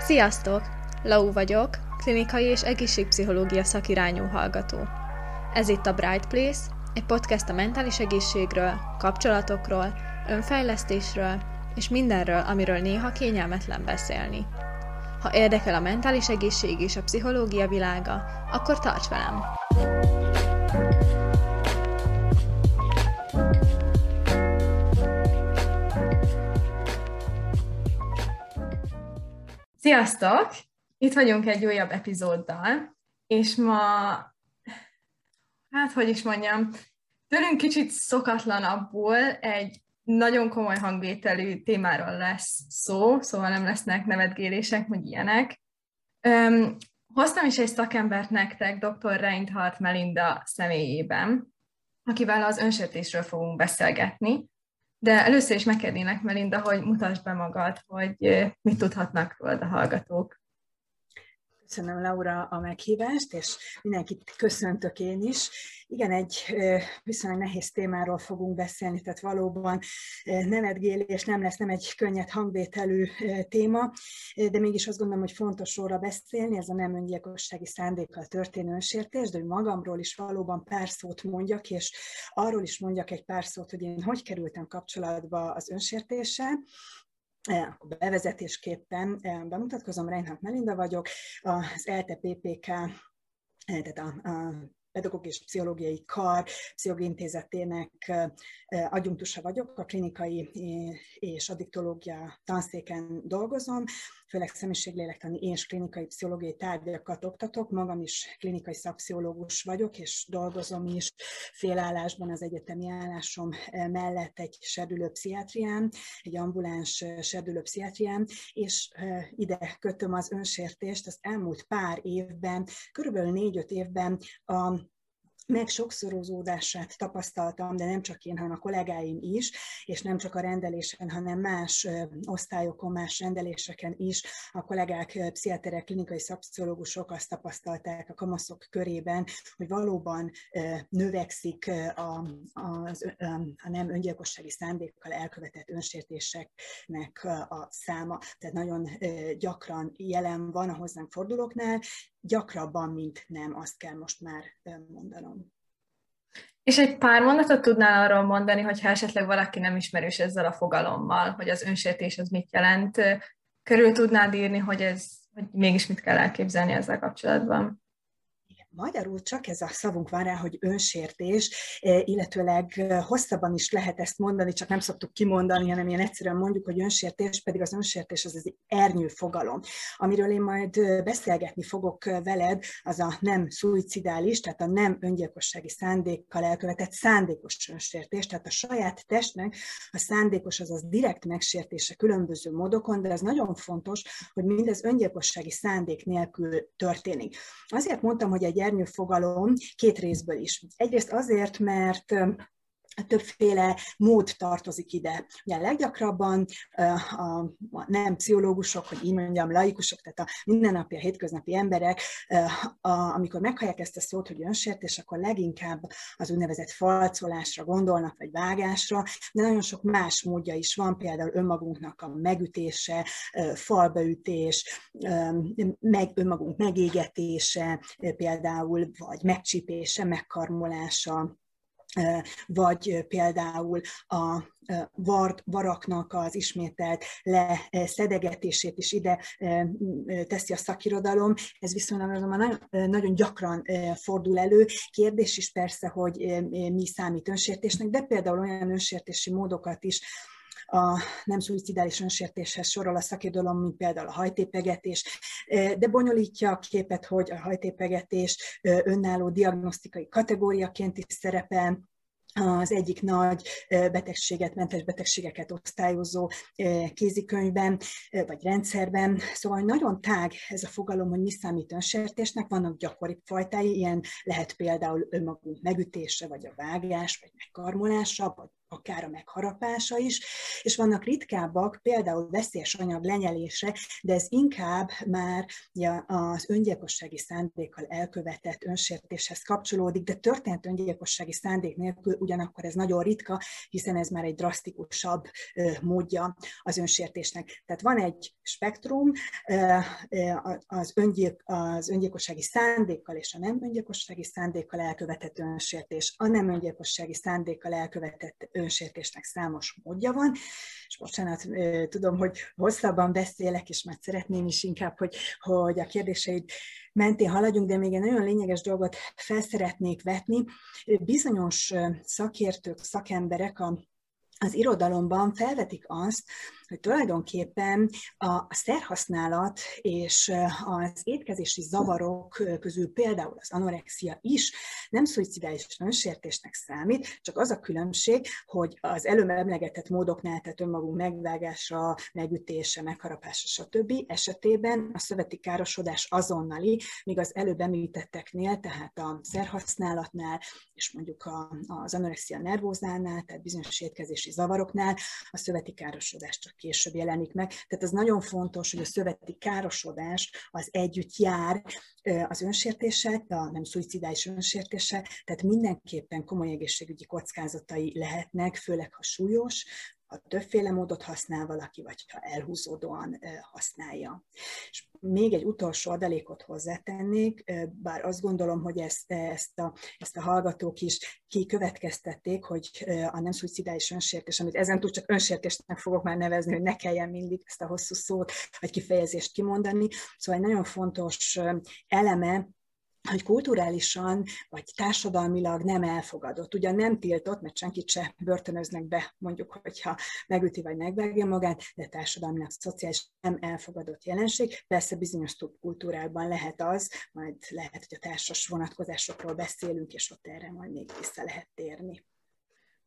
Sziasztok! Lau vagyok, klinikai és egészségpszichológia szakirányú hallgató. Ez itt a Bright Place, egy podcast a mentális egészségről, kapcsolatokról, önfejlesztésről és mindenről, amiről néha kényelmetlen beszélni. Ha érdekel a mentális egészség és a pszichológia világa, akkor tarts velem! Sziasztok! Itt vagyunk egy újabb epizóddal, és ma, hát hogy is mondjam, tőlünk kicsit szokatlanabbul egy nagyon komoly hangvételű témáról lesz szó, szóval nem lesznek nevetgélések, meg ilyenek. Öm, hoztam is egy szakembert nektek, dr. Reinhardt Melinda személyében, akivel az önsértésről fogunk beszélgetni. De először is megkérnélek, Melinda, hogy mutasd be magad, hogy mit tudhatnak rólad a hallgatók. Köszönöm, Laura, a meghívást, és mindenkit köszöntök én is. Igen, egy viszonylag nehéz témáról fogunk beszélni, tehát valóban nevetgélés nem lesz, nem egy könnyed hangvételű téma, de mégis azt gondolom, hogy fontos róla beszélni, ez a nem öngyilkossági szándékkal történő önsértés, de hogy magamról is valóban pár szót mondjak, és arról is mondjak egy pár szót, hogy én hogy kerültem kapcsolatba az önsértéssel, bevezetésképpen bemutatkozom, Reinhardt Melinda vagyok, az ELTE PPK, tehát a, a pedagógiai és pszichológiai kar pszichológiai intézetének adjunktusa vagyok, a klinikai és addiktológia tanszéken dolgozom, főleg személyiséglélektani és klinikai pszichológiai tárgyakat oktatok, magam is klinikai szakpszichológus vagyok, és dolgozom is. Félállásban az egyetemi állásom mellett egy serdülő pszichiátrián, egy ambuláns serdülő pszichiátrián, és ide kötöm az önsértést. Az elmúlt pár évben, körülbelül négy-öt évben a meg sokszorozódását tapasztaltam, de nem csak én, hanem a kollégáim is, és nem csak a rendelésen, hanem más osztályokon, más rendeléseken is a kollégák, pszichiáterek, klinikai szakpszichológusok azt tapasztalták a kamaszok körében, hogy valóban növekszik a, a, a nem öngyilkossági szándékkal elkövetett önsértéseknek a száma. Tehát nagyon gyakran jelen van a hozzánk fordulóknál, gyakrabban, mint nem, azt kell most már mondanom. És egy pár mondatot tudnál arról mondani, hogyha esetleg valaki nem ismerős ezzel a fogalommal, hogy az önsértés az mit jelent, körül tudnád írni, hogy ez, hogy mégis mit kell elképzelni ezzel kapcsolatban? Magyarul csak ez a szavunk van rá, hogy önsértés, eh, illetőleg eh, hosszabban is lehet ezt mondani, csak nem szoktuk kimondani, hanem ilyen egyszerűen mondjuk, hogy önsértés, pedig az önsértés az egy ernyő fogalom. Amiről én majd eh, beszélgetni fogok veled, az a nem szuicidális, tehát a nem öngyilkossági szándékkal elkövetett szándékos önsértés, tehát a saját testnek a szándékos, azaz direkt megsértése különböző módokon, de ez nagyon fontos, hogy mindez öngyilkossági szándék nélkül történik. Azért mondtam, hogy egy ernyő fogalom két részből is. Egyrészt azért, mert többféle mód tartozik ide. Ugye leggyakrabban a nem pszichológusok, hogy így mondjam, laikusok, tehát a mindennapi, a hétköznapi emberek, amikor meghallják ezt a szót, hogy önsértés, akkor leginkább az úgynevezett falcolásra gondolnak, vagy vágásra, de nagyon sok más módja is van, például önmagunknak a megütése, falbeütés, meg önmagunk megégetése, például, vagy megcsípése, megkarmolása, vagy például a vart, varaknak az ismételt leszedegetését is ide teszi a szakirodalom. Ez viszonylag nagyon, nagyon gyakran fordul elő. Kérdés is persze, hogy mi számít önsértésnek, de például olyan önsértési módokat is a nem szuicidális önsértéshez sorol a szakirodalom, mint például a hajtépegetés, de bonyolítja a képet, hogy a hajtépegetés önálló diagnosztikai kategóriaként is szerepel, az egyik nagy betegséget, mentes betegségeket osztályozó kézikönyvben vagy rendszerben. Szóval nagyon tág ez a fogalom, hogy mi számít önsértésnek, vannak gyakori fajtái, ilyen lehet például önmagunk megütése, vagy a vágás, vagy megkarmolása, vagy akár a megharapása is, és vannak ritkábbak, például veszélyes anyag lenyelése, de ez inkább már az öngyilkossági szándékkal elkövetett önsértéshez kapcsolódik, de történt öngyilkossági szándék nélkül ugyanakkor ez nagyon ritka, hiszen ez már egy drasztikusabb módja az önsértésnek. Tehát van egy spektrum az, öngyilk, az öngyilkossági szándékkal és a nem öngyilkossági szándékkal elkövetett önsértés. A nem öngyilkossági szándékkal elkövetett önsértésnek számos módja van, és bocsánat, tudom, hogy hosszabban beszélek, és már szeretném is inkább, hogy, hogy a kérdéseid mentén haladjunk, de még egy nagyon lényeges dolgot felszeretnék vetni. Bizonyos szakértők, szakemberek a az irodalomban felvetik azt, hogy tulajdonképpen a szerhasználat és az étkezési zavarok közül például az anorexia is nem szuicidális önsértésnek számít, csak az a különbség, hogy az előbb emlegetett módoknál, tehát önmagunk megvágása, megütése, megharapása, stb. esetében a szöveti károsodás azonnali, míg az előbb említetteknél, tehát a szerhasználatnál, és mondjuk az anorexia nervózánál, tehát bizonyos étkezési zavaroknál a szöveti károsodás csak később jelenik meg. Tehát ez nagyon fontos, hogy a szöveti károsodás az együtt jár az önsértéssel, a nem szuicidális önsértése, tehát mindenképpen komoly egészségügyi kockázatai lehetnek, főleg ha súlyos, ha többféle módot használ valaki, vagy ha elhúzódóan használja. És még egy utolsó adalékot hozzátennék, bár azt gondolom, hogy ezt, ezt, a, ezt a hallgatók is kikövetkeztették, hogy a nem szuicidális önsértés, amit ezentúl csak önsértésnek fogok már nevezni, hogy ne kelljen mindig ezt a hosszú szót vagy kifejezést kimondani. Szóval egy nagyon fontos eleme hogy kulturálisan vagy társadalmilag nem elfogadott. Ugyan nem tiltott, mert senkit se börtönöznek be, mondjuk, hogyha megüti vagy megvágja magát, de társadalmilag, szociális nem elfogadott jelenség. Persze bizonyos kultúrákban lehet az, majd lehet, hogy a társas vonatkozásokról beszélünk, és ott erre majd még vissza lehet térni.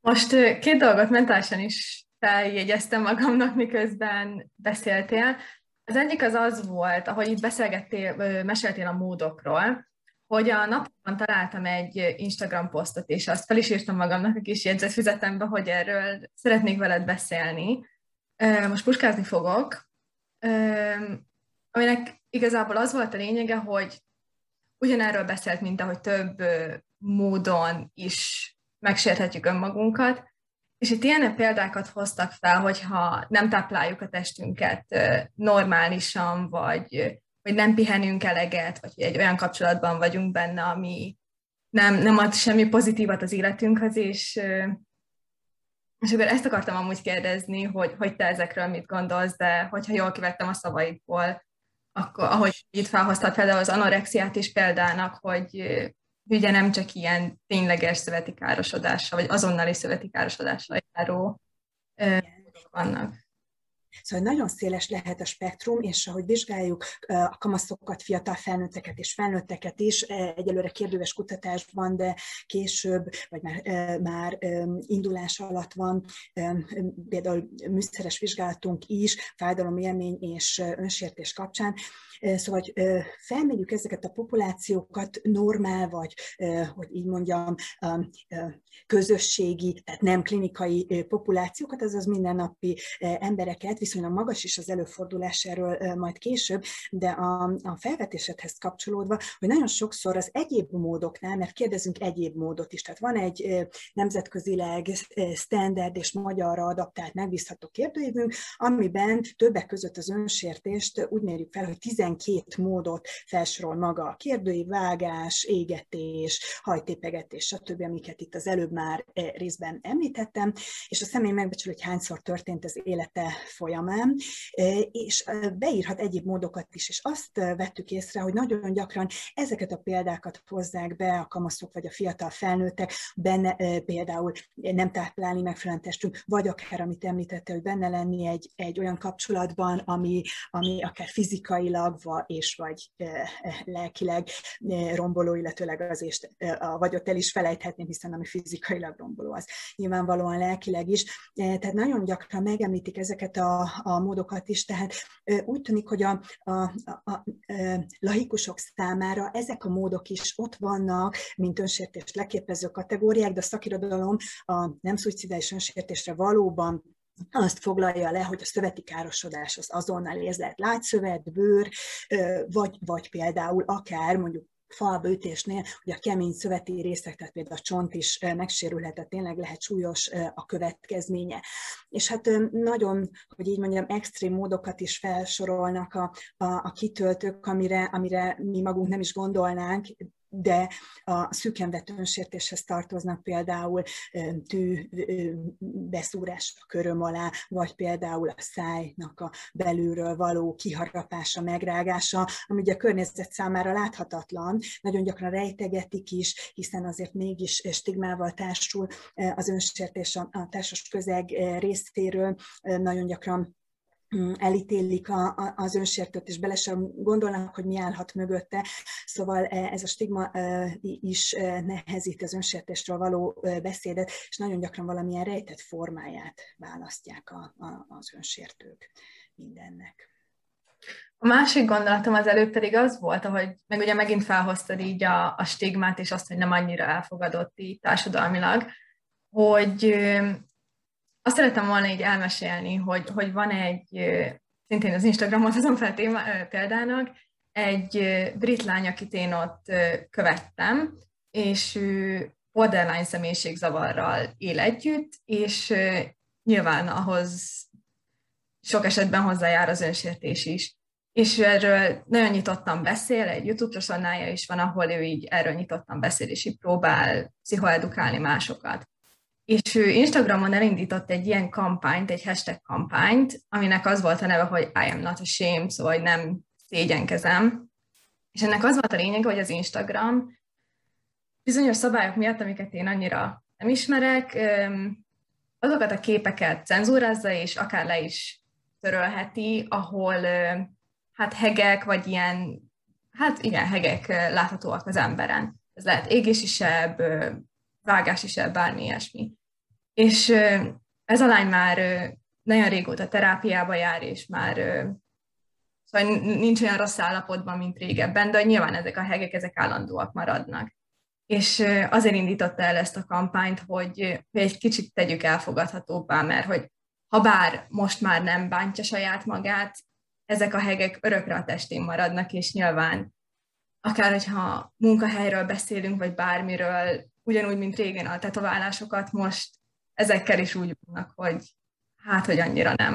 Most két dolgot mentálisan is feljegyeztem magamnak, miközben beszéltél. Az egyik az az volt, ahogy itt beszélgettél, meséltél a módokról, hogy a napokban találtam egy Instagram posztot, és azt fel is írtam magamnak a kis jegyzetfüzetembe, hogy erről szeretnék veled beszélni. Most puskázni fogok, aminek igazából az volt a lényege, hogy ugyanerről beszélt, mint ahogy több módon is megsérthetjük önmagunkat, és itt ilyen példákat hoztak fel, hogyha nem tápláljuk a testünket normálisan, vagy hogy nem pihenünk eleget, vagy hogy egy olyan kapcsolatban vagyunk benne, ami nem, nem ad semmi pozitívat az életünkhöz, és, és akkor ezt akartam amúgy kérdezni, hogy, hogy te ezekről mit gondolsz, de hogyha jól kivettem a szavaidból, akkor ahogy itt felhoztad például az anorexiát is példának, hogy ugye nem csak ilyen tényleges szöveti károsodással, vagy azonnali szöveti károsodással járó vannak. Szóval nagyon széles lehet a spektrum, és ahogy vizsgáljuk a kamaszokat, fiatal felnőtteket és felnőtteket is, egyelőre kérdőves kutatásban, de később, vagy már, már indulás alatt van, például műszeres vizsgálatunk is, fájdalomélmény és önsértés kapcsán, Szóval, hogy felmérjük ezeket a populációkat normál, vagy hogy így mondjam, közösségi, tehát nem klinikai populációkat, azaz mindennapi embereket, viszonylag magas is az előfordulás erről majd később, de a, a felvetésedhez kapcsolódva, hogy nagyon sokszor az egyéb módoknál, mert kérdezünk egyéb módot is, tehát van egy nemzetközileg standard és magyarra adaptált megbízható kérdőívünk, amiben többek között az önsértést úgy mérjük fel, hogy 12 módot felsorol maga a kérdői vágás, égetés, hajtépegetés, stb., amiket itt az előbb már részben említettem, és a személy megbecsül, hogy hányszor történt az élete folyamán, és beírhat egyéb módokat is, és azt vettük észre, hogy nagyon gyakran ezeket a példákat hozzák be a kamaszok vagy a fiatal felnőttek, benne például nem táplálni megfelelően testünk, vagy akár, amit említette, hogy benne lenni egy, egy olyan kapcsolatban, ami, ami akár fizikailag, vagy, és vagy lelkileg romboló, illetőleg az és a vagyot el is felejthetném, hiszen ami fizikailag romboló, az nyilvánvalóan lelkileg is. Tehát nagyon gyakran megemlítik ezeket a, a módokat is, tehát úgy tűnik, hogy a, a, a, a laikusok számára ezek a módok is ott vannak, mint önsértés leképező kategóriák, de a szakirodalom a nem szuicidális önsértésre valóban azt foglalja le, hogy a szöveti károsodás az azonnal érzett lágyszövet, bőr, vagy, vagy például akár mondjuk falbeütésnél, hogy a kemény szöveti részek, tehát például a csont is megsérülhet, tehát tényleg lehet súlyos a következménye. És hát nagyon, hogy így mondjam, extrém módokat is felsorolnak a, a, a kitöltők, amire, amire mi magunk nem is gondolnánk, de a szűken vett önsértéshez tartoznak például tű beszúrás a köröm alá, vagy például a szájnak a belülről való kiharapása, megrágása, ami ugye a környezet számára láthatatlan, nagyon gyakran rejtegetik is, hiszen azért mégis stigmával társul az önsértés a társas közeg részéről, nagyon gyakran elítélik a, a, az önsértőt, és bele sem gondolnak, hogy mi állhat mögötte. Szóval e, ez a stigma e, is e, nehezíti az önsértésről való beszédet, és nagyon gyakran valamilyen rejtett formáját választják a, a, az önsértők mindennek. A másik gondolatom az előbb pedig az volt, hogy meg ugye megint felhoztad így a, a stigmát, és azt, hogy nem annyira elfogadott így társadalmilag, hogy azt szeretem volna így elmesélni, hogy, hogy van egy, szintén az Instagramon hozom fel téma, példának, egy brit lány, akit én ott követtem, és ő borderline személyiségzavarral él együtt, és nyilván ahhoz sok esetben hozzájár az önsértés is. És erről nagyon nyitottan beszél, egy YouTube csatornája is van, ahol ő így erről nyitottan beszél, és így próbál pszichoedukálni másokat és ő Instagramon elindított egy ilyen kampányt, egy hashtag kampányt, aminek az volt a neve, hogy I am not ashamed, szóval hogy nem szégyenkezem. És ennek az volt a lényege, hogy az Instagram bizonyos szabályok miatt, amiket én annyira nem ismerek, azokat a képeket cenzúrázza, és akár le is törölheti, ahol hát hegek, vagy ilyen, hát igen, hegek láthatóak az emberen. Ez lehet égésisebb, vágás is el, bármi ilyesmi. És ez a lány már nagyon régóta terápiába jár, és már szóval nincs olyan rossz állapotban, mint régebben, de nyilván ezek a hegek, ezek állandóak maradnak. És azért indította el ezt a kampányt, hogy, egy kicsit tegyük elfogadhatóbbá, mert hogy ha bár most már nem bántja saját magát, ezek a hegek örökre a testén maradnak, és nyilván akár hogyha munkahelyről beszélünk, vagy bármiről, ugyanúgy, mint régen a tetoválásokat, most ezekkel is úgy vannak, hogy hát, hogy annyira nem,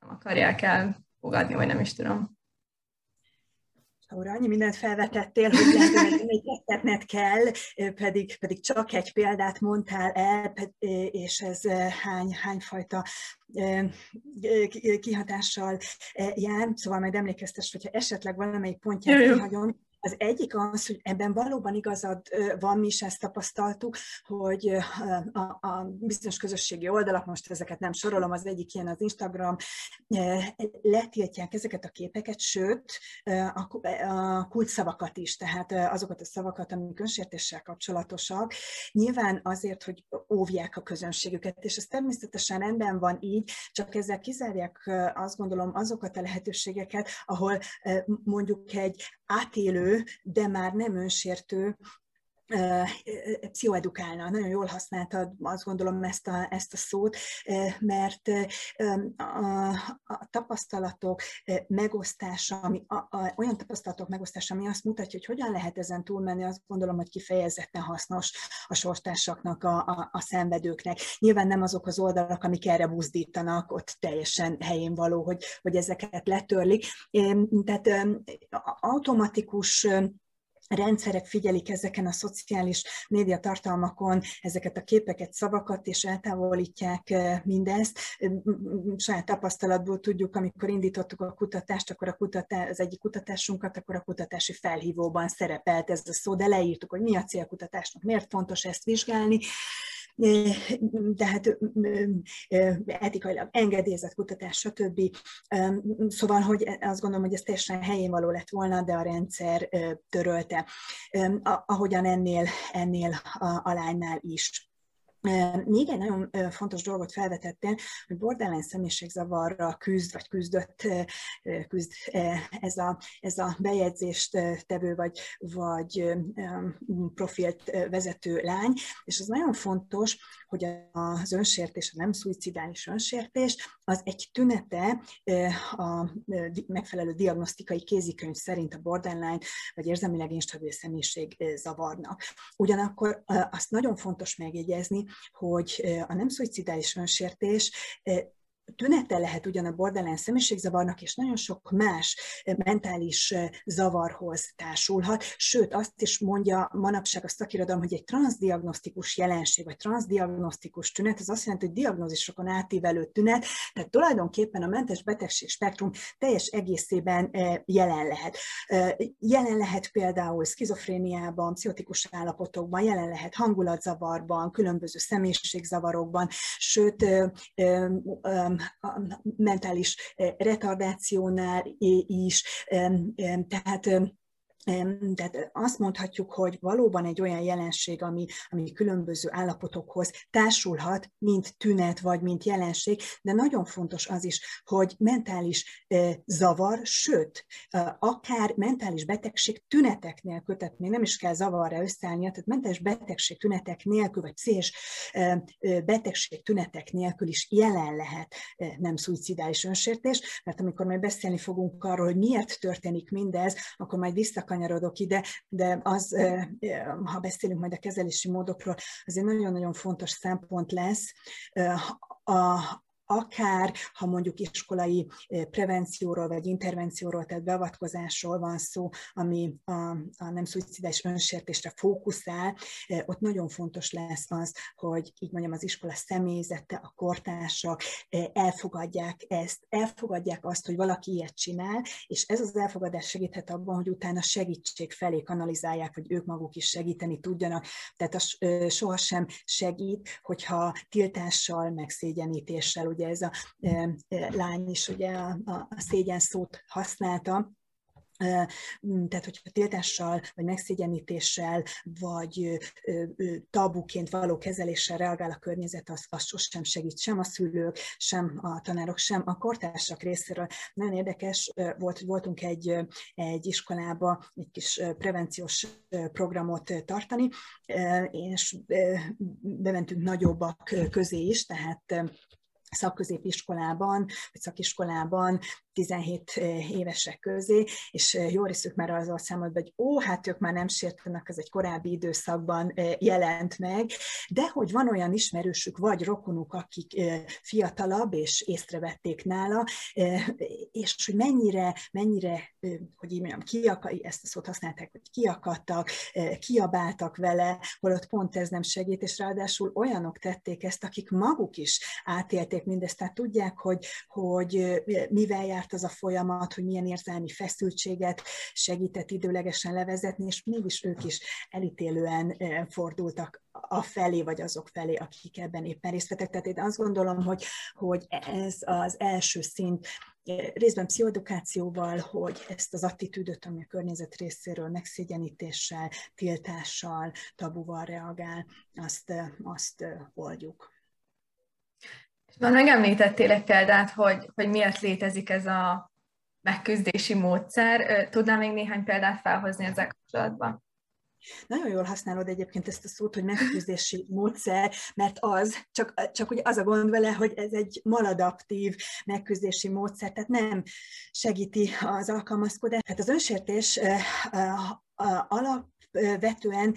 nem akarják elfogadni, vagy nem is tudom. Laura, annyi mindent felvetettél, hogy tettetned kell, pedig, pedig csak egy példát mondtál el, és ez hány, hányfajta kihatással jár, szóval majd emlékeztes, hogyha esetleg valamelyik pontját kihagyom, az egyik az, hogy ebben valóban igazad van, mi is ezt tapasztaltuk, hogy a, a bizonyos közösségi oldalak, most ezeket nem sorolom, az egyik ilyen az Instagram, letiltják ezeket a képeket, sőt, a, a kulcsszavakat is, tehát azokat a szavakat, amik önsértéssel kapcsolatosak, nyilván azért, hogy óvják a közönségüket, és ez természetesen rendben van így, csak ezzel kizárják azt gondolom azokat a lehetőségeket, ahol mondjuk egy átélő, de már nem önsértő pszichoedukálna. Nagyon jól használtad, azt gondolom ezt a, ezt a szót, mert a, a tapasztalatok megosztása, ami, a, a, olyan tapasztalatok megosztása, ami azt mutatja, hogy hogyan lehet ezen túlmenni, azt gondolom, hogy kifejezetten hasznos a sorstársaknak, a, a, a szenvedőknek. Nyilván nem azok az oldalak, amik erre buzdítanak, ott teljesen helyén való, hogy, hogy ezeket letörlik. Tehát automatikus rendszerek figyelik ezeken a szociális média tartalmakon ezeket a képeket, szavakat, és eltávolítják mindezt. Saját tapasztalatból tudjuk, amikor indítottuk a kutatást, akkor a kutatás, az egyik kutatásunkat, akkor a kutatási felhívóban szerepelt ez a szó, de leírtuk, hogy mi a célkutatásnak, miért fontos ezt vizsgálni, tehát etikailag engedélyezett kutatás, stb. Szóval, hogy azt gondolom, hogy ez teljesen helyén való lett volna, de a rendszer törölte, ahogyan ennél, ennél a, a lánynál is. Még egy nagyon fontos dolgot felvetettél, hogy borderline személyiségzavarra küzd, vagy küzdött, küzd ez a, ez a bejegyzést tevő, vagy, vagy profilt vezető lány, és az nagyon fontos, hogy az önsértés, a nem szuicidális önsértés, az egy tünete a megfelelő diagnosztikai kézikönyv szerint a borderline, vagy érzelmileg instabil személyiség zavarnak. Ugyanakkor azt nagyon fontos megjegyezni, hogy a nem szuicidális önsértés tünete lehet ugyan a borderline személyiségzavarnak, és nagyon sok más mentális zavarhoz társulhat, sőt azt is mondja manapság a szakirodalom, hogy egy transdiagnosztikus jelenség, vagy transdiagnosztikus tünet, ez azt jelenti, hogy diagnózisokon átívelő tünet, tehát tulajdonképpen a mentes betegség spektrum teljes egészében jelen lehet. Jelen lehet például szkizofréniában, pszichotikus állapotokban, jelen lehet hangulatzavarban, különböző személyiségzavarokban, sőt, a mentális eh, retardációnál is, tehát tehát azt mondhatjuk, hogy valóban egy olyan jelenség, ami, ami különböző állapotokhoz társulhat, mint tünet vagy mint jelenség, de nagyon fontos az is, hogy mentális zavar, sőt, akár mentális betegség tünetek nélkül, tehát még nem is kell zavarra összeállnia, tehát mentális betegség tünetek nélkül, vagy széls betegség tünetek nélkül is jelen lehet nem szuicidális önsértés, mert amikor majd beszélni fogunk arról, hogy miért történik mindez, akkor majd visszakanyar kanyarodok ide, de az, ha beszélünk majd a kezelési módokról, az egy nagyon-nagyon fontos szempont lesz. A, akár ha mondjuk iskolai prevencióról vagy intervencióról, tehát beavatkozásról van szó, ami a, a nem szuicidális önsértésre fókuszál, ott nagyon fontos lesz az, hogy így mondjam, az iskola személyzete, a kortársak elfogadják ezt, elfogadják azt, hogy valaki ilyet csinál, és ez az elfogadás segíthet abban, hogy utána segítség felé kanalizálják, hogy ők maguk is segíteni tudjanak. Tehát az sohasem segít, hogyha tiltással, megszégyenítéssel, ugye ez a lány is ugye a, a szégyen szót használta, tehát, hogyha tiltással, vagy megszégyenítéssel, vagy tabuként való kezeléssel reagál a környezet, az, az sosem segít sem a szülők, sem a tanárok, sem a kortársak részéről. Nagyon érdekes volt, hogy voltunk egy, egy iskolába egy kis prevenciós programot tartani, és bementünk nagyobbak közé is, tehát szakközépiskolában, vagy szakiskolában 17 eh, évesek közé, és eh, jó részük már azzal számolt hogy ó, hát ők már nem sértenek, az egy korábbi időszakban eh, jelent meg, de hogy van olyan ismerősük, vagy rokonuk, akik fiatalabb, és észrevették nála, és hogy mennyire, mennyire, hogy így mondjam, kiaka, ezt a szót használták, hogy kiakadtak, kiabáltak vele, holott pont ez nem segít, és ráadásul olyanok tették ezt, akik maguk is átélték mindezt, tehát tudják, hogy, hogy mivel jár járt az a folyamat, hogy milyen érzelmi feszültséget segített időlegesen levezetni, és mégis ők is elítélően fordultak a felé, vagy azok felé, akik ebben éppen részt vettek. Tehát én azt gondolom, hogy, hogy ez az első szint részben pszichoedukációval, hogy ezt az attitűdöt, ami a környezet részéről megszégyenítéssel, tiltással, tabuval reagál, azt, azt oldjuk. Már megemlítettél egy példát, hogy, hogy miért létezik ez a megküzdési módszer. Tudnál még néhány példát felhozni ezzel kapcsolatban? Nagyon jól használod egyébként ezt a szót, hogy megküzdési módszer, mert az, csak, csak ugye az a gond vele, hogy ez egy maladaptív megküzdési módszer, tehát nem segíti az alkalmazkodást. Tehát az önsértés alap vetően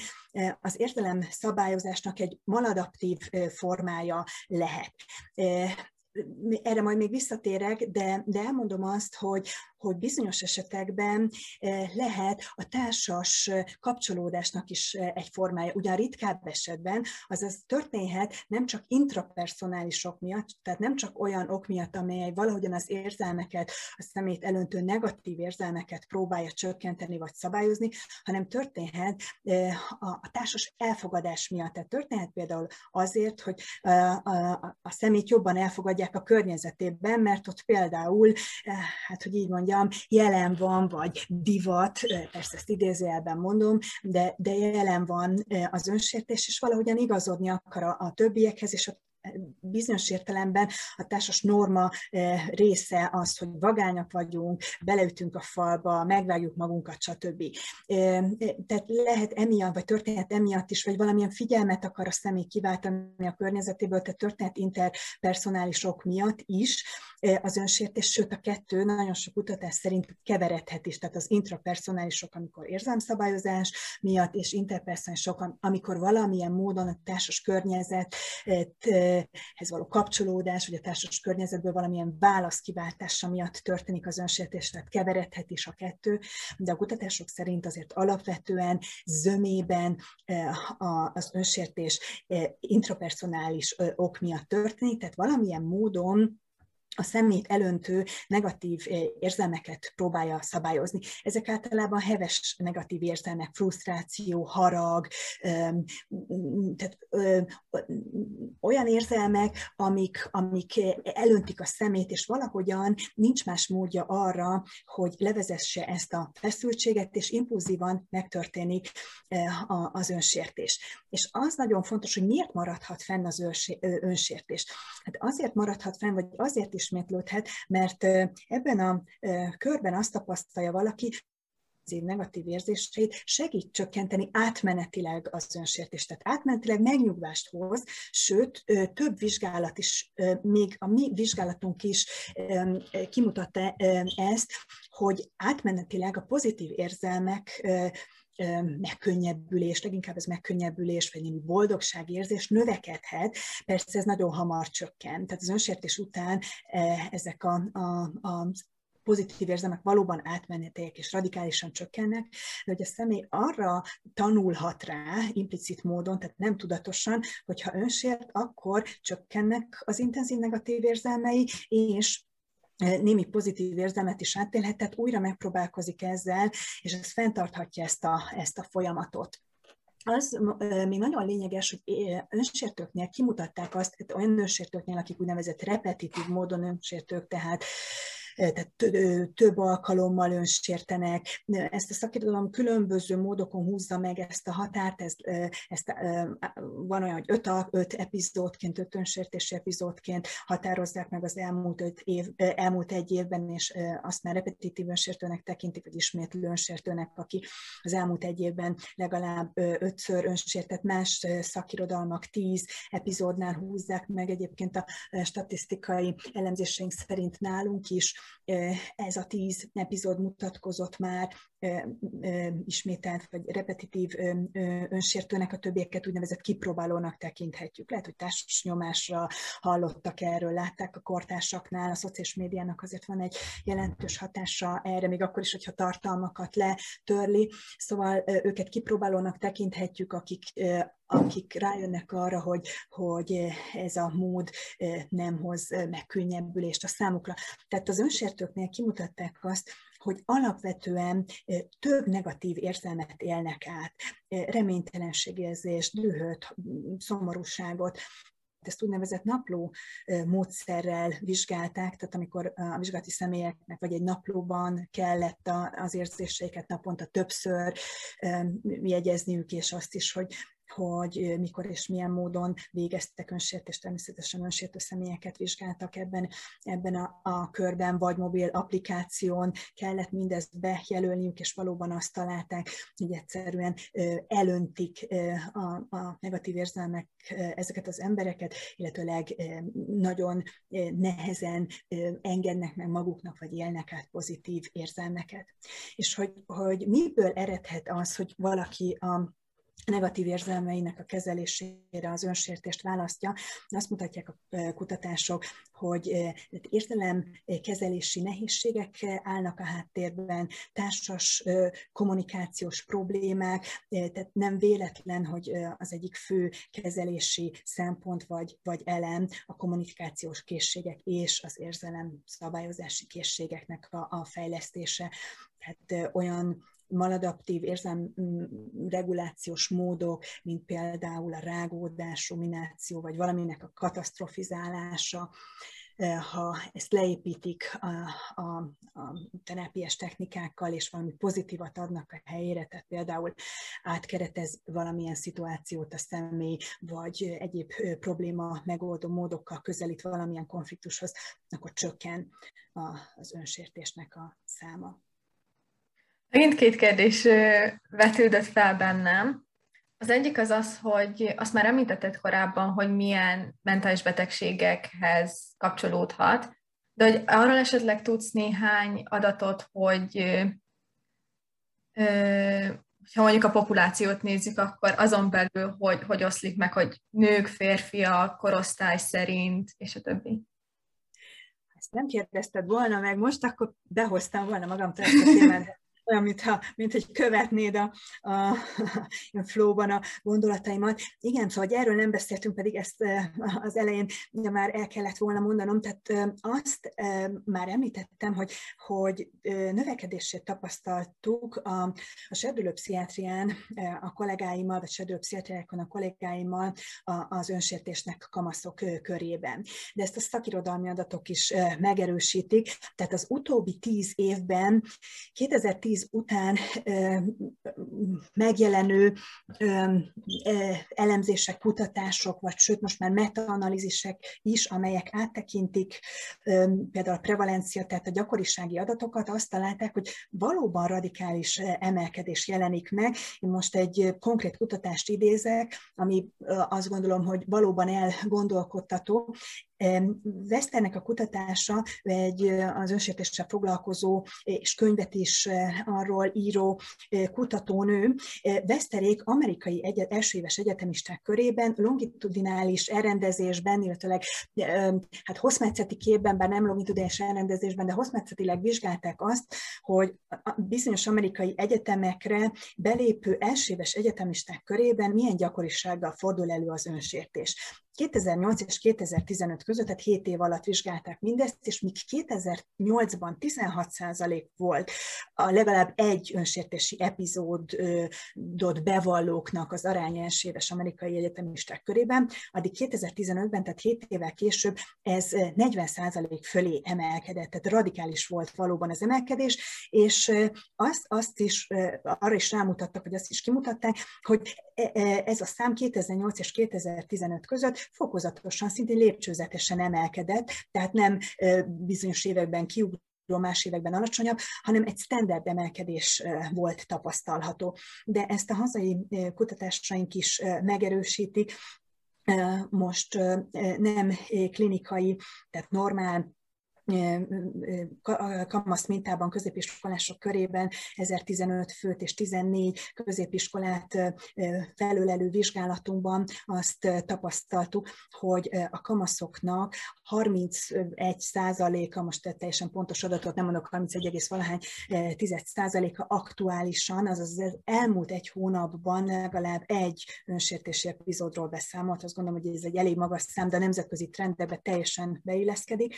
az értelem szabályozásnak egy maladaptív formája lehet erre majd még visszatérek, de, de elmondom azt, hogy hogy bizonyos esetekben eh, lehet a társas kapcsolódásnak is eh, egy formája. Ugyan ritkább esetben, azaz történhet nem csak intrapersonális ok miatt, tehát nem csak olyan ok miatt, amely valahogyan az érzelmeket, a szemét elöntő negatív érzelmeket próbálja csökkenteni vagy szabályozni, hanem történhet eh, a társas elfogadás miatt. Tehát történhet például azért, hogy a szemét jobban elfogadja hagyják a környezetében, mert ott például, hát hogy így mondjam, jelen van, vagy divat, persze ezt idézőjelben mondom, de, de jelen van az önsértés, és valahogyan igazodni akar a, a többiekhez, és a bizonyos értelemben a társas norma eh, része az, hogy vagányak vagyunk, beleütünk a falba, megvágjuk magunkat, stb. Eh, eh, tehát lehet emiatt, vagy történet emiatt is, vagy valamilyen figyelmet akar a személy kiváltani a környezetéből, tehát történet interpersonálisok miatt is az önsértés, sőt a kettő nagyon sok kutatás szerint keveredhet is, tehát az intrapersonálisok, amikor érzelmszabályozás miatt, és interpersonálisok, amikor valamilyen módon a társas környezet ez való kapcsolódás, vagy a társas környezetből valamilyen válaszkiváltása miatt történik az önsértés, tehát keveredhet is a kettő, de a kutatások szerint azért alapvetően zömében az önsértés intrapersonális ok miatt történik, tehát valamilyen módon a szemét elöntő negatív eh, érzelmeket próbálja szabályozni. Ezek általában heves negatív érzelmek, frusztráció, harag, tehát olyan érzelmek, amik, amik elöntik a szemét, és valahogyan nincs más módja arra, hogy levezesse ezt a feszültséget, és impulzívan megtörténik eh, az önsértés. És az nagyon fontos, hogy miért maradhat fenn az önsértés. Hát azért maradhat fenn, vagy azért is ismétlődhet, mert ebben a körben azt tapasztalja valaki, év negatív érzéseit segít csökkenteni átmenetileg az önsértést. Tehát átmenetileg megnyugvást hoz, sőt, több vizsgálat is, még a mi vizsgálatunk is kimutatta ezt, hogy átmenetileg a pozitív érzelmek megkönnyebbülés, leginkább ez megkönnyebbülés, vagy némi boldogságérzés növekedhet, persze ez nagyon hamar csökken. Tehát az önsértés után ezek a, a, a pozitív érzelmek valóban átmenetiek és radikálisan csökkennek, de hogy a személy arra tanulhat rá implicit módon, tehát nem tudatosan, hogyha önsért, akkor csökkennek az intenzív negatív érzelmei, és némi pozitív érzelmet is átélhet, tehát újra megpróbálkozik ezzel, és ez fenntarthatja ezt a, ezt a folyamatot. Az még nagyon lényeges, hogy önsértőknél kimutatták azt, olyan önsértőknél, akik úgynevezett repetitív módon önsértők, tehát tehát több alkalommal önsértenek. Ezt a szakirodalom különböző módokon húzza meg ezt a határt, ezt, ezt van olyan, hogy öt, öt epizódként, öt önsértési epizódként határozzák meg az elmúlt, öt év, elmúlt egy évben, és azt már repetitív önsértőnek tekintik, vagy ismétlő önsértőnek, aki az elmúlt egy évben legalább ötször önsértett, más szakirodalmak tíz epizódnál húzzák meg egyébként a statisztikai elemzéseink szerint nálunk is ez a tíz epizód mutatkozott már ismételt vagy repetitív önsértőnek, a többieket úgynevezett kipróbálónak tekinthetjük. Lehet, hogy társas nyomásra hallottak erről, látták a kortársaknál, a szociális médiának azért van egy jelentős hatása erre, még akkor is, hogyha tartalmakat letörli. Szóval őket kipróbálónak tekinthetjük, akik akik rájönnek arra, hogy, hogy ez a mód nem hoz megkönnyebbülést a számukra. Tehát az önsértőknél kimutatták azt, hogy alapvetően több negatív érzelmet élnek át, reménytelenségérzést, dühöt, szomorúságot, ezt úgynevezett napló módszerrel vizsgálták, tehát amikor a vizsgálati személyeknek vagy egy naplóban kellett az érzéseiket naponta többször jegyezniük, és azt is, hogy hogy mikor és milyen módon végeztek önsértést, természetesen önsértő személyeket vizsgáltak ebben, ebben a, a körben, vagy mobil applikáción kellett mindezt bejelölniük, és valóban azt találták, hogy egyszerűen elöntik a, a negatív érzelmek ezeket az embereket, illetőleg nagyon nehezen engednek meg maguknak, vagy élnek át pozitív érzelmeket. És hogy, hogy miből eredhet az, hogy valaki a negatív érzelmeinek a kezelésére az önsértést választja. Azt mutatják a kutatások, hogy érzelem kezelési nehézségek állnak a háttérben, társas kommunikációs problémák, tehát nem véletlen, hogy az egyik fő kezelési szempont vagy, vagy elem a kommunikációs készségek és az érzelem szabályozási készségeknek a, a fejlesztése. Tehát olyan maladaptív érzelmregulációs mm, módok, mint például a rágódás, rumináció, vagy valaminek a katasztrofizálása, ha ezt leépítik a, a, a terápiás technikákkal, és valami pozitívat adnak a helyére, tehát például átkeretez valamilyen szituációt a személy, vagy egyéb probléma megoldó módokkal közelít valamilyen konfliktushoz, akkor csökken az önsértésnek a száma. Megint két kérdés vetődött fel bennem. Az egyik az az, hogy azt már említetted korábban, hogy milyen mentális betegségekhez kapcsolódhat, de hogy arról esetleg tudsz néhány adatot, hogy ha mondjuk a populációt nézzük, akkor azon belül, hogy, hogy oszlik meg, hogy nők, férfiak, korosztály szerint, és a többi. Ezt nem kérdezted volna meg most, akkor behoztam volna magamtól ezt a témát, olyan, mintha, mint hogy követnéd a, a, a flow-ban a gondolataimat. Igen, szóval hogy erről nem beszéltünk, pedig ezt az elején ugye már el kellett volna mondanom, tehát azt már említettem, hogy, hogy növekedését tapasztaltuk a, a serdülőpszichiátrián a kollégáimmal, vagy serdülőpszichiátriákon a kollégáimmal az önsértésnek kamaszok körében. De ezt a szakirodalmi adatok is megerősítik, tehát az utóbbi tíz évben 2010 2010 után megjelenő elemzések, kutatások, vagy sőt most már metaanalízisek is, amelyek áttekintik például a prevalencia, tehát a gyakorisági adatokat, azt találták, hogy valóban radikális emelkedés jelenik meg. Én most egy konkrét kutatást idézek, ami azt gondolom, hogy valóban elgondolkodtató. Westernek a kutatása egy az önsértéssel foglalkozó és könyvet is arról író kutatónő. Westerék amerikai egyet, első éves egyetemisták körében longitudinális elrendezésben, illetőleg hát hosszmetszeti képben, bár nem longitudinális elrendezésben, de hosszmetszetileg vizsgálták azt, hogy bizonyos amerikai egyetemekre belépő első éves egyetemisták körében milyen gyakorisággal fordul elő az önsértés. 2008 és 2015 között, tehát 7 év alatt vizsgálták mindezt, és míg 2008-ban 16% volt a legalább egy önsértési epizódot bevallóknak az aránya esélyes amerikai egyetemisták körében, addig 2015-ben, tehát 7 évvel később ez 40% fölé emelkedett, tehát radikális volt valóban az emelkedés, és azt, azt is, arra is rámutattak, hogy azt is kimutatták, hogy e, e, ez a szám 2008 és 2015 között fokozatosan, szintén lépcsőzetesen emelkedett, tehát nem bizonyos években kiugró más években alacsonyabb, hanem egy standard emelkedés volt tapasztalható. De ezt a hazai kutatásaink is megerősítik, most nem klinikai, tehát normál kamasz mintában középiskolások körében 1015 főt és 14 középiskolát felülelő vizsgálatunkban azt tapasztaltuk, hogy a kamaszoknak 31 százaléka, most teljesen pontos adatot nem mondok, 31, valahány 10 százaléka aktuálisan, azaz az elmúlt egy hónapban legalább egy önsértési epizódról beszámolt. Azt gondolom, hogy ez egy elég magas szám, de a nemzetközi trendbe teljesen beilleszkedik.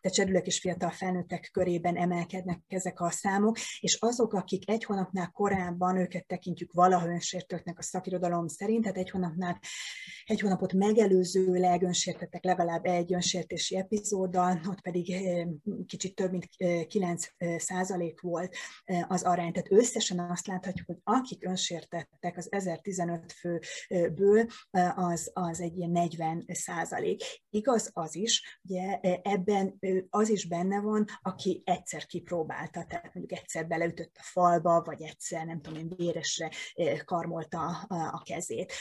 Tehát serdülők és fiatal felnőttek körében emelkednek ezek a számok, és azok, akik egy hónapnál korábban őket tekintjük valaha önsértőknek a szakirodalom szerint, tehát egy hónapnál, egy hónapot megelőzőleg önsértettek legalább egy önsértési epizóddal, ott pedig eh, kicsit több mint 9 eh, százalék volt eh, az arány. Tehát összesen azt láthatjuk, hogy akik önsértettek az 1015 főből, az, az egy ilyen 40 százalék. Igaz az is, ugye ebben az is benne van, aki egyszer kipróbálta, tehát mondjuk egyszer beleütött a falba, vagy egyszer, nem tudom én, véresre karmolta a kezét.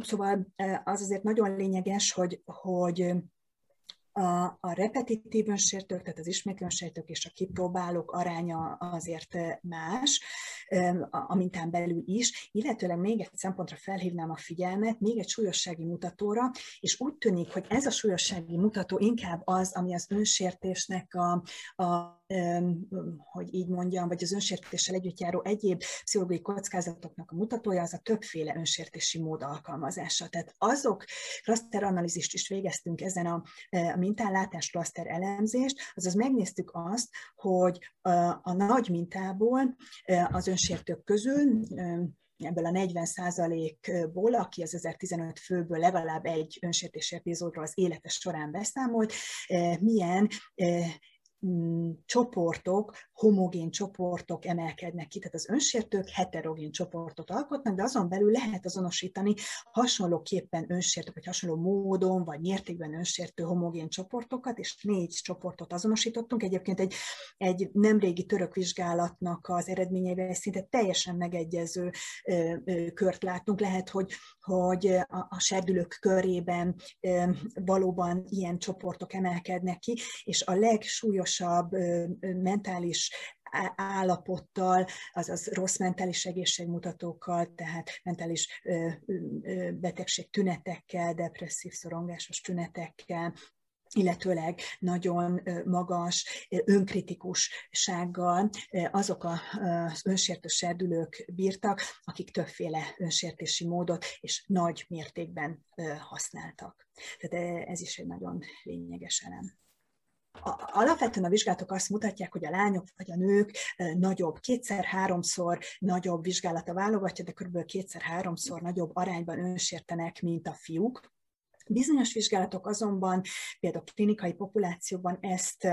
Szóval az azért nagyon lényeges, hogy, hogy a, a repetitív önsértők, tehát az ismétlő önsértők és a kipróbálók aránya azért más, a mintán belül is, illetőleg még egy szempontra felhívnám a figyelmet, még egy súlyossági mutatóra, és úgy tűnik, hogy ez a súlyossági mutató inkább az, ami az önsértésnek a, a hogy így mondjam, vagy az önsértéssel együtt járó egyéb pszichológiai kockázatoknak a mutatója, az a többféle önsértési mód alkalmazása. Tehát azok, klaszteranalízist is végeztünk ezen a, a mintánlátás klaszter elemzést, azaz megnéztük azt, hogy a, a nagy mintából az önsértők közül ebből a 40% ból aki az 1015 főből legalább egy önsértési epizódról az élete során beszámolt, milyen csoportok, homogén csoportok emelkednek ki, tehát az önsértők heterogén csoportot alkotnak, de azon belül lehet azonosítani hasonlóképpen önsértők, vagy hasonló módon, vagy mértékben önsértő homogén csoportokat, és négy csoportot azonosítottunk. Egyébként egy, egy nemrégi török vizsgálatnak az eredményeivel szinte teljesen megegyező kört látunk. Lehet, hogy, hogy a, a serdülők körében valóban ilyen csoportok emelkednek ki, és a legsúlyosabb magasabb mentális állapottal, azaz rossz mentális egészségmutatókkal, tehát mentális betegség tünetekkel, depresszív szorongásos tünetekkel, illetőleg nagyon magas önkritikussággal azok az önsértő serdülők bírtak, akik többféle önsértési módot és nagy mértékben használtak. Tehát ez is egy nagyon lényeges elem alapvetően a vizsgálatok azt mutatják, hogy a lányok vagy a nők nagyobb, kétszer-háromszor nagyobb vizsgálata válogatja, de kb. kétszer-háromszor nagyobb arányban önsértenek, mint a fiúk. Bizonyos vizsgálatok azonban, például klinikai populációban ezt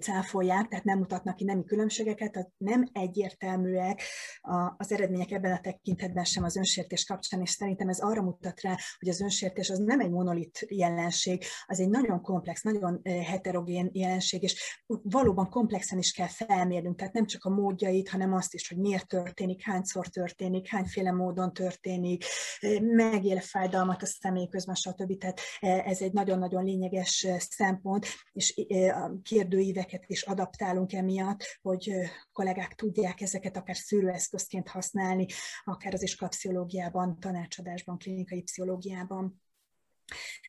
cáfolják, tehát nem mutatnak ki nemi különbségeket, tehát nem egyértelműek az eredmények ebben a tekintetben sem az önsértés kapcsán, és szerintem ez arra mutat rá, hogy az önsértés az nem egy monolit jelenség, az egy nagyon komplex, nagyon heterogén jelenség, és valóban komplexen is kell felmérnünk, tehát nem csak a módjait, hanem azt is, hogy miért történik, hányszor történik, hányféle módon történik, megél fájdalmat a személy közben, stb. Tehát ez egy nagyon-nagyon lényeges szempont, és kérdő kérdőíveket is adaptálunk emiatt, hogy kollégák tudják ezeket akár szűrőeszközként használni, akár az iskolapszichológiában, tanácsadásban, klinikai pszichológiában.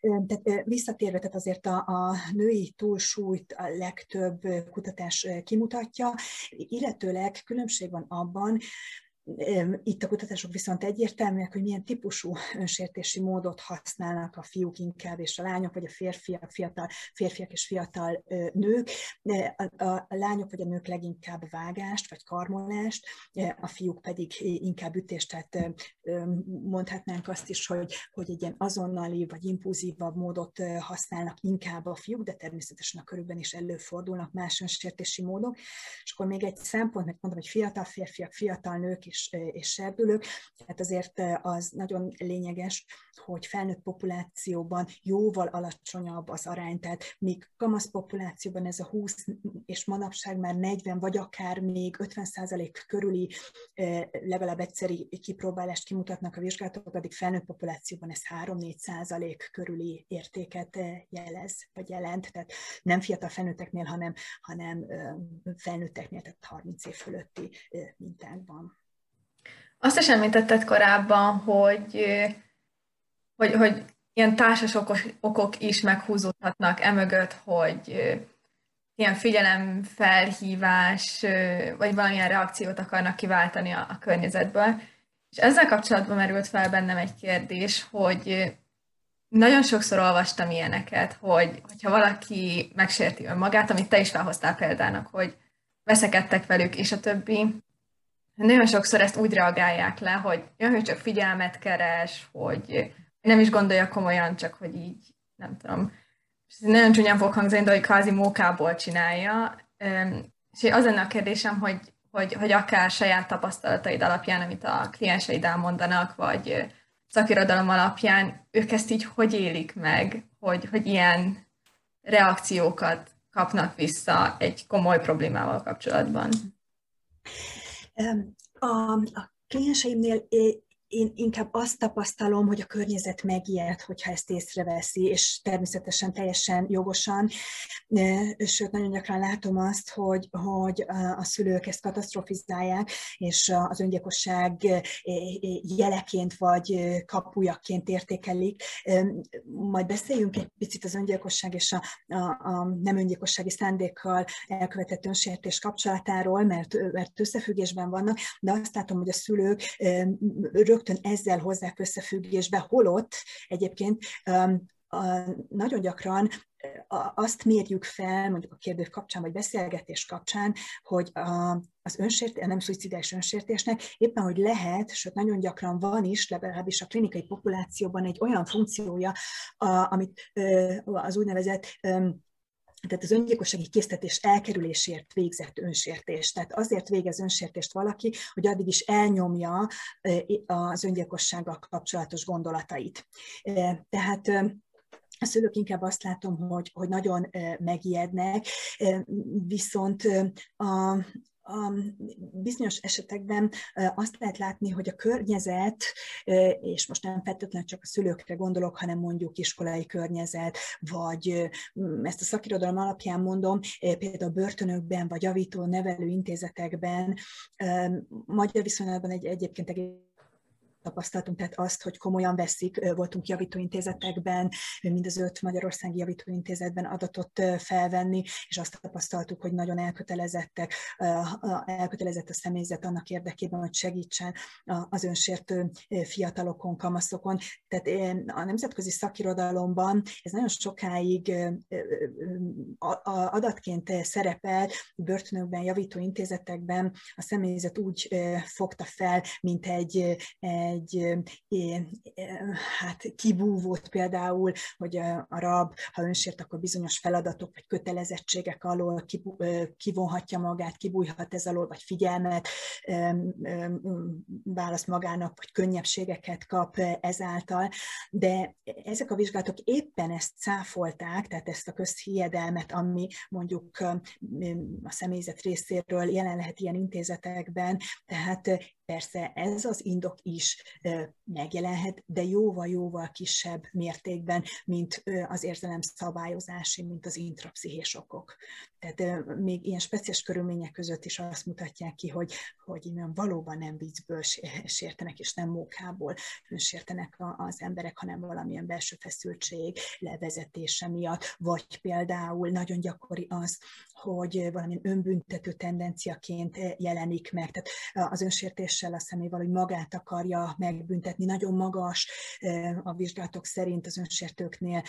Tehát visszatérve, tehát azért a, a női túlsúlyt a legtöbb kutatás kimutatja, illetőleg különbség van abban, itt a kutatások viszont egyértelműek, hogy milyen típusú önsértési módot használnak a fiúk inkább, és a lányok, vagy a férfiak, fiatal, férfiak és fiatal nők. A, a lányok vagy a nők leginkább vágást, vagy karmolást, a fiúk pedig inkább ütést, tehát mondhatnánk azt is, hogy, hogy egy ilyen azonnali, vagy impulzívabb módot használnak inkább a fiúk, de természetesen a körükben is előfordulnak más önsértési módok. És akkor még egy szempont, mert mondom, hogy fiatal férfiak, fiatal nők is és, és serdülők. Tehát azért az nagyon lényeges, hogy felnőtt populációban jóval alacsonyabb az arány, tehát míg kamasz populációban ez a 20 és manapság már 40 vagy akár még 50 százalék körüli legalább egyszeri kipróbálást kimutatnak a vizsgálatok, addig felnőtt populációban ez 3-4 százalék körüli értéket jelez, vagy jelent, tehát nem fiatal felnőtteknél, hanem, hanem felnőtteknél, tehát 30 év fölötti mintákban. Azt is említetted korábban, hogy, hogy, hogy ilyen társas okos, okok is meghúzódhatnak emögött, hogy ilyen figyelemfelhívás, vagy valamilyen reakciót akarnak kiváltani a, a környezetből. És ezzel kapcsolatban merült fel bennem egy kérdés, hogy nagyon sokszor olvastam ilyeneket, hogy hogyha valaki megsérti önmagát, amit te is felhoztál példának, hogy veszekedtek velük, és a többi, nagyon sokszor ezt úgy reagálják le, hogy jön, hogy csak figyelmet keres, hogy nem is gondolja komolyan, csak hogy így, nem tudom, és ez nagyon csúnyán fog hangzani, de hogy kvázi mókából csinálja. És az lenne a kérdésem, hogy, hogy, hogy akár saját tapasztalataid alapján, amit a klienseid elmondanak, vagy szakirodalom alapján, ők ezt így hogy élik meg, hogy, hogy ilyen reakciókat kapnak vissza egy komoly problémával kapcsolatban? A, a klienseimnél én inkább azt tapasztalom, hogy a környezet megijed, hogyha ezt észreveszi, és természetesen teljesen jogosan. Sőt, nagyon gyakran látom azt, hogy, hogy a szülők ezt katasztrofizálják, és az öngyilkosság jeleként vagy kapujaként értékelik. Majd beszéljünk egy picit az öngyilkosság és a, a, a nem öngyilkossági szándékkal elkövetett önsértés kapcsolatáról, mert, mert összefüggésben vannak, de azt látom, hogy a szülők rögtön ezzel hozzák összefüggésbe, holott egyébként nagyon gyakran azt mérjük fel, mondjuk a kérdő kapcsán, vagy beszélgetés kapcsán, hogy a, az önsért, nem szuicidális önsértésnek éppen, hogy lehet, sőt nagyon gyakran van is, legalábbis a klinikai populációban egy olyan funkciója, a, amit az úgynevezett tehát az öngyilkossági késztetés elkerülésért végzett önsértés. Tehát azért végez önsértést valaki, hogy addig is elnyomja az öngyilkossággal kapcsolatos gondolatait. Tehát a szülők inkább azt látom, hogy, hogy nagyon megijednek, viszont a, bizonyos esetekben azt lehet látni, hogy a környezet, és most nem feltétlenül csak a szülőkre gondolok, hanem mondjuk iskolai környezet, vagy ezt a szakirodalom alapján mondom, például börtönökben, vagy javító nevelő intézetekben, magyar viszonylatban egy, egyébként tapasztaltunk, tehát azt, hogy komolyan veszik, voltunk javítóintézetekben, mind az öt Magyarországi Javítóintézetben adatot felvenni, és azt tapasztaltuk, hogy nagyon elkötelezettek, elkötelezett a személyzet annak érdekében, hogy segítsen az önsértő fiatalokon, kamaszokon. Tehát a nemzetközi szakirodalomban ez nagyon sokáig adatként szerepel, börtönökben, javítóintézetekben a személyzet úgy fogta fel, mint egy egy hát kibúvót például, hogy a rab, ha önsért, akkor bizonyos feladatok vagy kötelezettségek alól kivonhatja magát, kibújhat ez alól, vagy figyelmet választ magának, vagy könnyebbségeket kap ezáltal, de ezek a vizsgálatok éppen ezt cáfolták, tehát ezt a közhiedelmet, ami mondjuk a személyzet részéről jelen lehet ilyen intézetekben, tehát Persze ez az indok is megjelenhet, de jóval-jóval kisebb mértékben, mint az érzelem szabályozási, mint az intrapszichés okok. Tehát még ilyen speciális körülmények között is azt mutatják ki, hogy, hogy valóban nem viccből sértenek, és nem mókából sértenek az emberek, hanem valamilyen belső feszültség levezetése miatt, vagy például nagyon gyakori az, hogy valamilyen önbüntető tendenciaként jelenik meg. Tehát az önsértéssel a személy valahogy magát akarja megbüntetni. Nagyon magas a vizsgálatok szerint az önsértőknél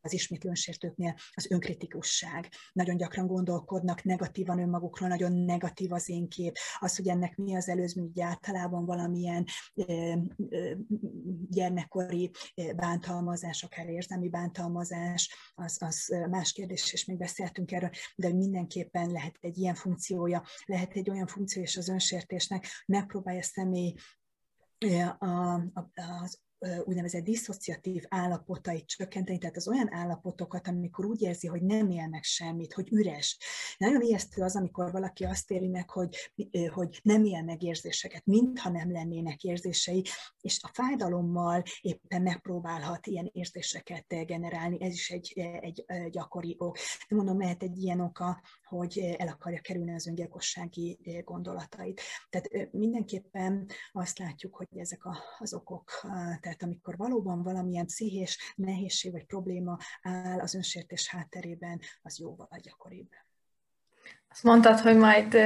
az ismétlő önsértőknél az önkritikusság. Nagyon gyakran gondolkodnak negatívan önmagukról, nagyon negatív az én kép. Az, hogy ennek mi az előzmény, általában valamilyen gyermekkori bántalmazás, akár érzelmi bántalmazás, az, az más kérdés, és még beszéltünk erről, de mindenképpen lehet egy ilyen funkciója, lehet egy olyan funkció is az önsértésnek, megpróbálja a személy a, a, az úgynevezett diszociatív állapotait csökkenteni, tehát az olyan állapotokat, amikor úgy érzi, hogy nem él meg semmit, hogy üres. Nagyon ijesztő az, amikor valaki azt éli meg, hogy, hogy nem él meg érzéseket, mintha nem lennének érzései, és a fájdalommal éppen megpróbálhat ilyen érzéseket generálni. Ez is egy, egy gyakori ok. De mondom, lehet egy ilyen oka, hogy el akarja kerülni az öngyilkossági gondolatait. Tehát mindenképpen azt látjuk, hogy ezek az okok, tehát amikor valóban valamilyen pszichés nehézség vagy probléma áll az önsértés hátterében, az jóval gyakoribb. Azt mondtad, hogy majd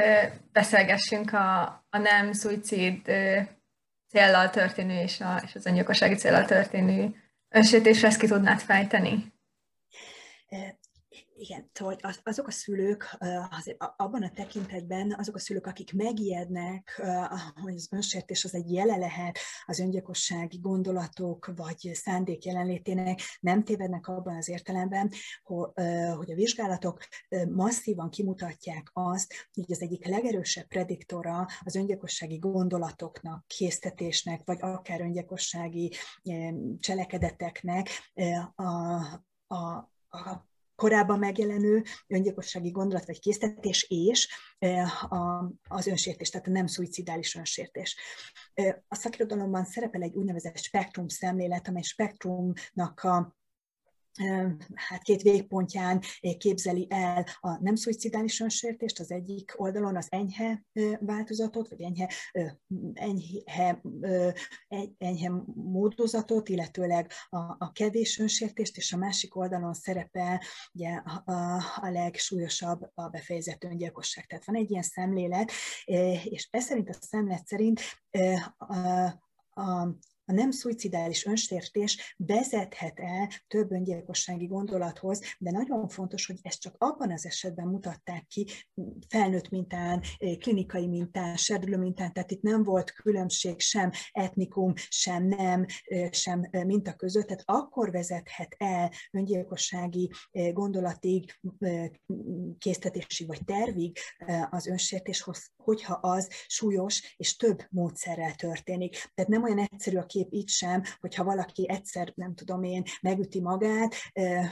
beszélgessünk a, a nem szuicid céllal történő és, a, és az öngyilkossági céllal történő önsértésre ezt ki tudnád fejteni? Igen, szóval azok a szülők, az, abban a tekintetben azok a szülők, akik megijednek, hogy az önsértés az egy jele lehet az öngyilkossági gondolatok vagy szándék jelenlétének, nem tévednek abban az értelemben, hogy a vizsgálatok masszívan kimutatják azt, hogy az egyik legerősebb prediktora az öngyilkossági gondolatoknak, késztetésnek, vagy akár öngyilkossági cselekedeteknek a, a, a korábban megjelenő öngyilkossági gondolat vagy késztetés és az önsértés, tehát a nem szuicidális önsértés. A szakirodalomban szerepel egy úgynevezett spektrum szemlélet, amely spektrumnak a hát két végpontján képzeli el a nem szuicidális önsértést, az egyik oldalon az enyhe változatot, vagy enyhe, enyhe, enyhe módozatot, illetőleg a, a kevés önsértést, és a másik oldalon szerepel ugye, a, a legsúlyosabb a befejezett öngyilkosság. Tehát van egy ilyen szemlélet, és ez szerint a szemlélet szerint a, a, a nem szuicidális önsértés vezethet el több öngyilkossági gondolathoz, de nagyon fontos, hogy ezt csak abban az esetben mutatták ki felnőtt mintán, klinikai mintán, serdülő mintán, tehát itt nem volt különbség sem etnikum, sem nem, sem minta között, tehát akkor vezethet el öngyilkossági gondolatig, késztetési vagy tervig az önsértés, hogyha az súlyos és több módszerrel történik. Tehát nem olyan egyszerű a kép itt sem, hogyha valaki egyszer, nem tudom én, megüti magát,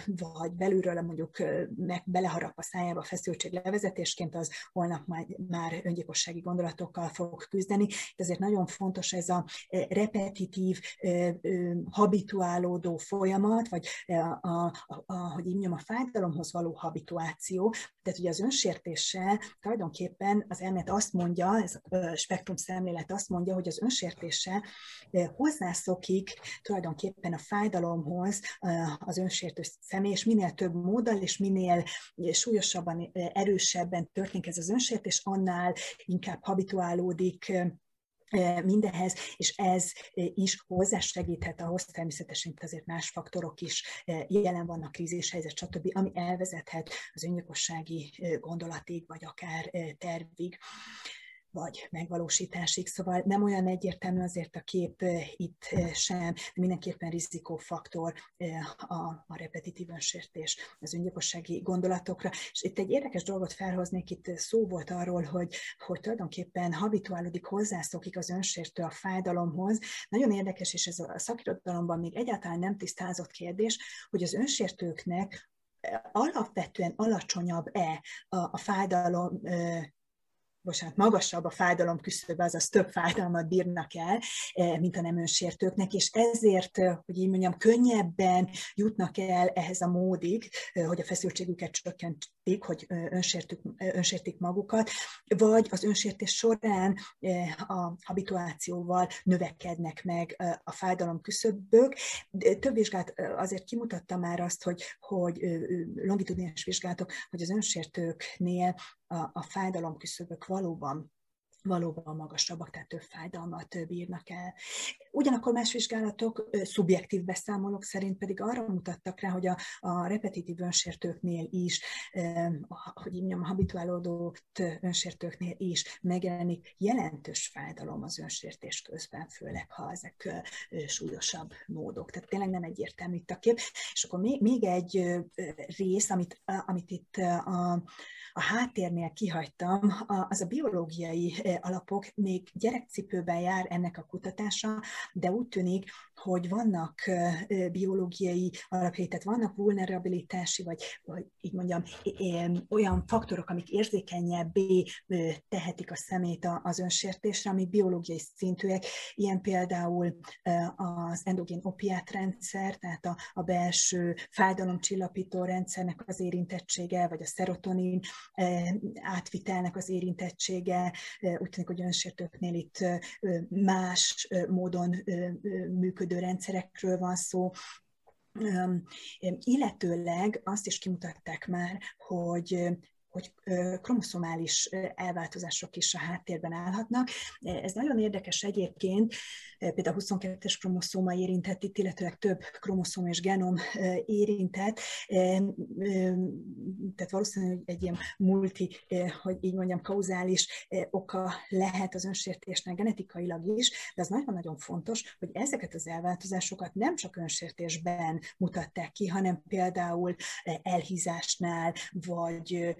vagy belülről mondjuk meg beleharap a szájába feszültség levezetésként, az holnap már, már öngyilkossági gondolatokkal fog küzdeni. Ezért nagyon fontos ez a repetitív, habituálódó folyamat, vagy a, a, a, hogy így a fájdalomhoz való habituáció. Tehát ugye az önsértéssel tulajdonképpen az elmélet azt mondja, ez a spektrum szemlélet azt mondja, hogy az önsértéssel hozzászokik tulajdonképpen a fájdalomhoz az önsértő személy, és minél több móddal, és minél súlyosabban, erősebben történik ez az önsértés, annál inkább habituálódik mindehez, és ez is hozzásegíthet ahhoz, természetesen itt azért más faktorok is jelen vannak, krízishelyzet, stb., ami elvezethet az öngyilkossági gondolatig, vagy akár tervig vagy megvalósításig. Szóval nem olyan egyértelmű azért a kép itt sem, de mindenképpen rizikófaktor a, a repetitív önsértés, az öngyilkossági gondolatokra. És itt egy érdekes dolgot felhoznék, itt szó volt arról, hogy, hogy tulajdonképpen habituálódik, hozzászokik az önsértő a fájdalomhoz. Nagyon érdekes, és ez a szakirodalomban még egyáltalán nem tisztázott kérdés, hogy az önsértőknek alapvetően alacsonyabb-e a, a fájdalom bocsánat, magasabb a fájdalom küszöbe, azaz több fájdalmat bírnak el, eh, mint a nem önsértőknek, és ezért, eh, hogy így mondjam, könnyebben jutnak el ehhez a módig, eh, hogy a feszültségüket csökkentik, hogy önsértük, önsértik magukat, vagy az önsértés során a habituációval növekednek meg a fájdalom küszöbök. Több vizsgát azért kimutatta már azt, hogy, hogy longitudinás vizsgálatok, hogy az önsértőknél a, a fájdalom küszöbök valóban valóban magasabbak, tehát több fájdalmat bírnak el. Ugyanakkor más vizsgálatok, szubjektív beszámolók szerint pedig arra mutattak rá, hogy a, a repetitív önsértőknél is, hogy így mondjam, habituálódott önsértőknél is megjelenik jelentős fájdalom az önsértés közben, főleg ha ezek súlyosabb módok. Tehát tényleg nem egyértelmű itt a kép. És akkor még, még egy rész, amit, amit itt a, a háttérnél kihagytam, az a biológiai alapok, még gyerekcipőben jár ennek a kutatása, de úgy tűnik, hogy vannak biológiai alapjai, tehát vannak vulnerabilitási, vagy, vagy így mondjam, olyan faktorok, amik érzékenyebbé tehetik a szemét az önsértésre, amik biológiai szintűek, ilyen például az endogén opiátrendszer, tehát a, a belső fájdalomcsillapító rendszernek az érintettsége, vagy a szerotonin átvitelnek az érintettsége, úgy tűnik, hogy önsértőknél itt más módon működő rendszerekről van szó, illetőleg azt is kimutatták már, hogy hogy kromoszomális elváltozások is a háttérben állhatnak. Ez nagyon érdekes egyébként, például 22-es kromoszóma érintett itt, illetőleg több kromoszóm és genom érintett, tehát valószínűleg egy ilyen multi, hogy így mondjam, kauzális oka lehet az önsértésnek genetikailag is, de az nagyon-nagyon fontos, hogy ezeket az elváltozásokat nem csak önsértésben mutatták ki, hanem például elhízásnál, vagy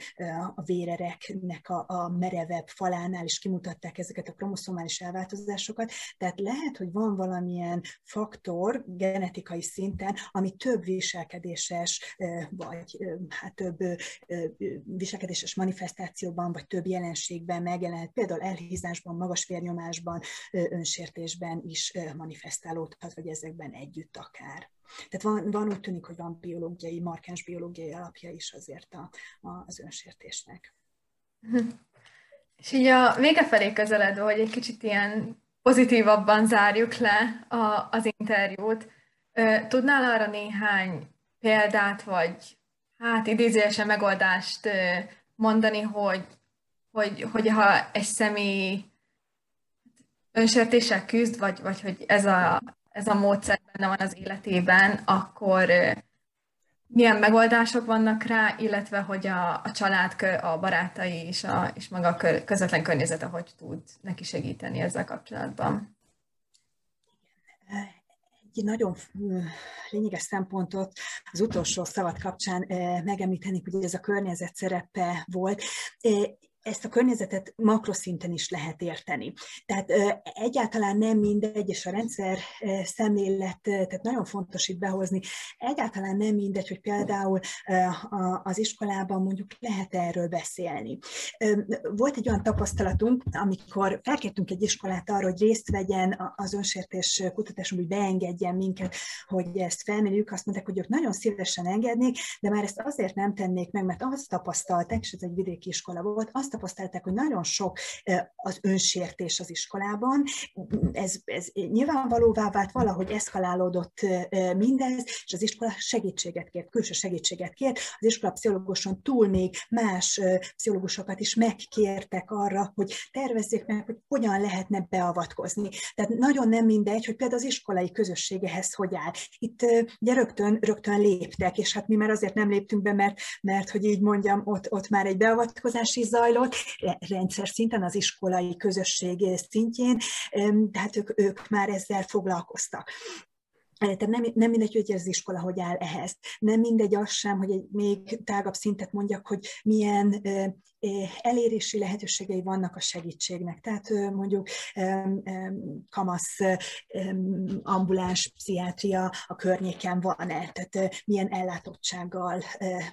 a vérereknek a, a merevebb falánál is kimutatták ezeket a kromoszomális elváltozásosokat, tehát lehet, hogy van valamilyen faktor genetikai szinten, ami több viselkedéses, vagy hát több viselkedéses manifestációban, vagy több jelenségben megjelent, például elhízásban, magas vérnyomásban, önsértésben is manifestálódhat, vagy ezekben együtt akár. Tehát van, van úgy tűnik, hogy van biológiai, markáns biológiai alapja is azért a, a, az önsértésnek. És így a vége felé közeledve, hogy egy kicsit ilyen pozitívabban zárjuk le a, az interjút, tudnál arra néhány példát, vagy hát idézőjesen megoldást mondani, hogy, hogy, hogy ha egy személy önsértéssel küzd, vagy, vagy hogy ez a, ez a módszer benne van az életében, akkor milyen megoldások vannak rá, illetve hogy a, a család, a barátai és, a, és maga a közvetlen környezete hogy tud neki segíteni ezzel kapcsolatban. Egy nagyon lényeges szempontot az utolsó szavat kapcsán megemlíteni, hogy ez a környezet szerepe volt ezt a környezetet makroszinten is lehet érteni. Tehát egyáltalán nem mindegy, és a rendszer szemlélet, tehát nagyon fontos itt behozni, egyáltalán nem mindegy, hogy például az iskolában mondjuk lehet erről beszélni. Volt egy olyan tapasztalatunk, amikor felkértünk egy iskolát arra, hogy részt vegyen az önsértés kutatáson, hogy beengedjen minket, hogy ezt felmérjük, azt mondták, hogy ők nagyon szívesen engednék, de már ezt azért nem tennék meg, mert azt tapasztalták, és ez egy vidéki iskola volt, azt azt tapasztalták, hogy nagyon sok az önsértés az iskolában. Ez, ez nyilvánvalóvá vált, valahogy eszkalálódott mindez, és az iskola segítséget kért, külső segítséget kért. Az iskola pszichológuson túl még más pszichológusokat is megkértek arra, hogy tervezzék meg, hogy hogyan lehetne beavatkozni. Tehát nagyon nem mindegy, hogy például az iskolai közösségehez hogy áll. Itt ugye rögtön, rögtön léptek, és hát mi már azért nem léptünk be, mert, mert hogy így mondjam, ott, ott már egy beavatkozás is zajlott, zajlott, rendszer szinten, az iskolai közösség szintjén, tehát ők, ők már ezzel foglalkoztak. Tehát nem, nem mindegy, hogy az iskola hogy áll ehhez. Nem mindegy az sem, hogy egy még tágabb szintet mondjak, hogy milyen elérési lehetőségei vannak a segítségnek. Tehát mondjuk kamasz ambuláns pszichiátria a környéken van-e, tehát milyen ellátottsággal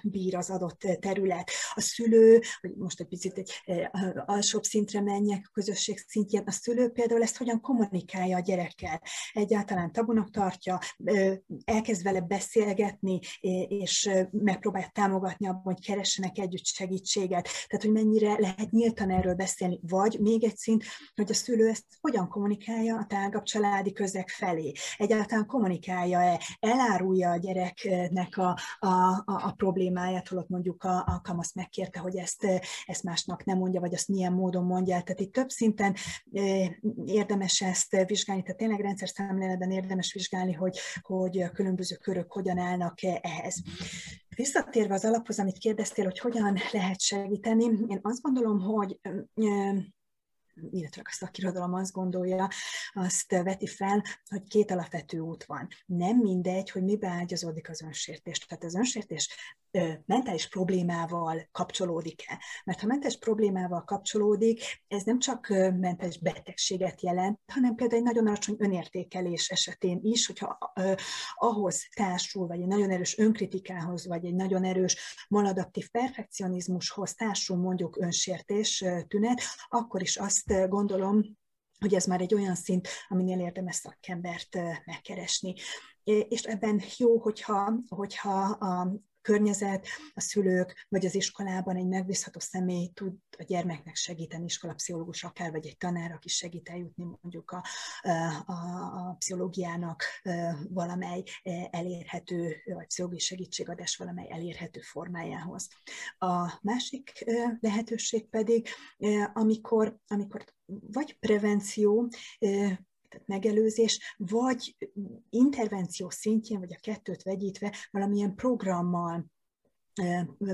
bír az adott terület. A szülő, hogy most egy picit egy alsóbb szintre menjek, a közösség szintjén, a szülő például ezt hogyan kommunikálja a gyerekkel. Egyáltalán tabunak tartja, elkezd vele beszélgetni, és megpróbálja támogatni abban, hogy keressenek együtt segítséget. Tehát tehát hogy mennyire lehet nyíltan erről beszélni, vagy még egy szint, hogy a szülő ezt hogyan kommunikálja a tágabb családi közeg felé. Egyáltalán kommunikálja-e, elárulja a gyereknek a, a, a, a problémáját, holott mondjuk a, a kamasz megkérte, hogy ezt, ezt másnak nem mondja, vagy azt milyen módon mondja. Tehát itt több szinten érdemes ezt vizsgálni, tehát tényleg rendszer szemléletben érdemes vizsgálni, hogy, hogy a különböző körök hogyan állnak ehhez. Visszatérve az alaphoz, amit kérdeztél, hogy hogyan lehet segíteni, én azt gondolom, hogy illetve a szakirodalom azt gondolja, azt veti fel, hogy két alapvető út van. Nem mindegy, hogy mibe ágyazódik az önsértés. Tehát az önsértés mentális problémával kapcsolódik-e. Mert ha mentális problémával kapcsolódik, ez nem csak mentális betegséget jelent, hanem például egy nagyon alacsony önértékelés esetén is, hogyha ahhoz társul, vagy egy nagyon erős önkritikához, vagy egy nagyon erős maladaptív perfekcionizmushoz társul mondjuk önsértés tünet, akkor is azt gondolom, hogy ez már egy olyan szint, aminél érdemes szakembert megkeresni. És ebben jó, hogyha, hogyha a környezet, a szülők, vagy az iskolában egy megbízható személy tud a gyermeknek segíteni, iskolapszichológus akár, vagy egy tanár, aki segít eljutni mondjuk a, a, a pszichológiának valamely elérhető, vagy pszichológiai segítségadás valamely elérhető formájához. A másik lehetőség pedig, amikor, amikor vagy prevenció, tehát megelőzés, vagy intervenció szintjén, vagy a kettőt vegyítve valamilyen programmal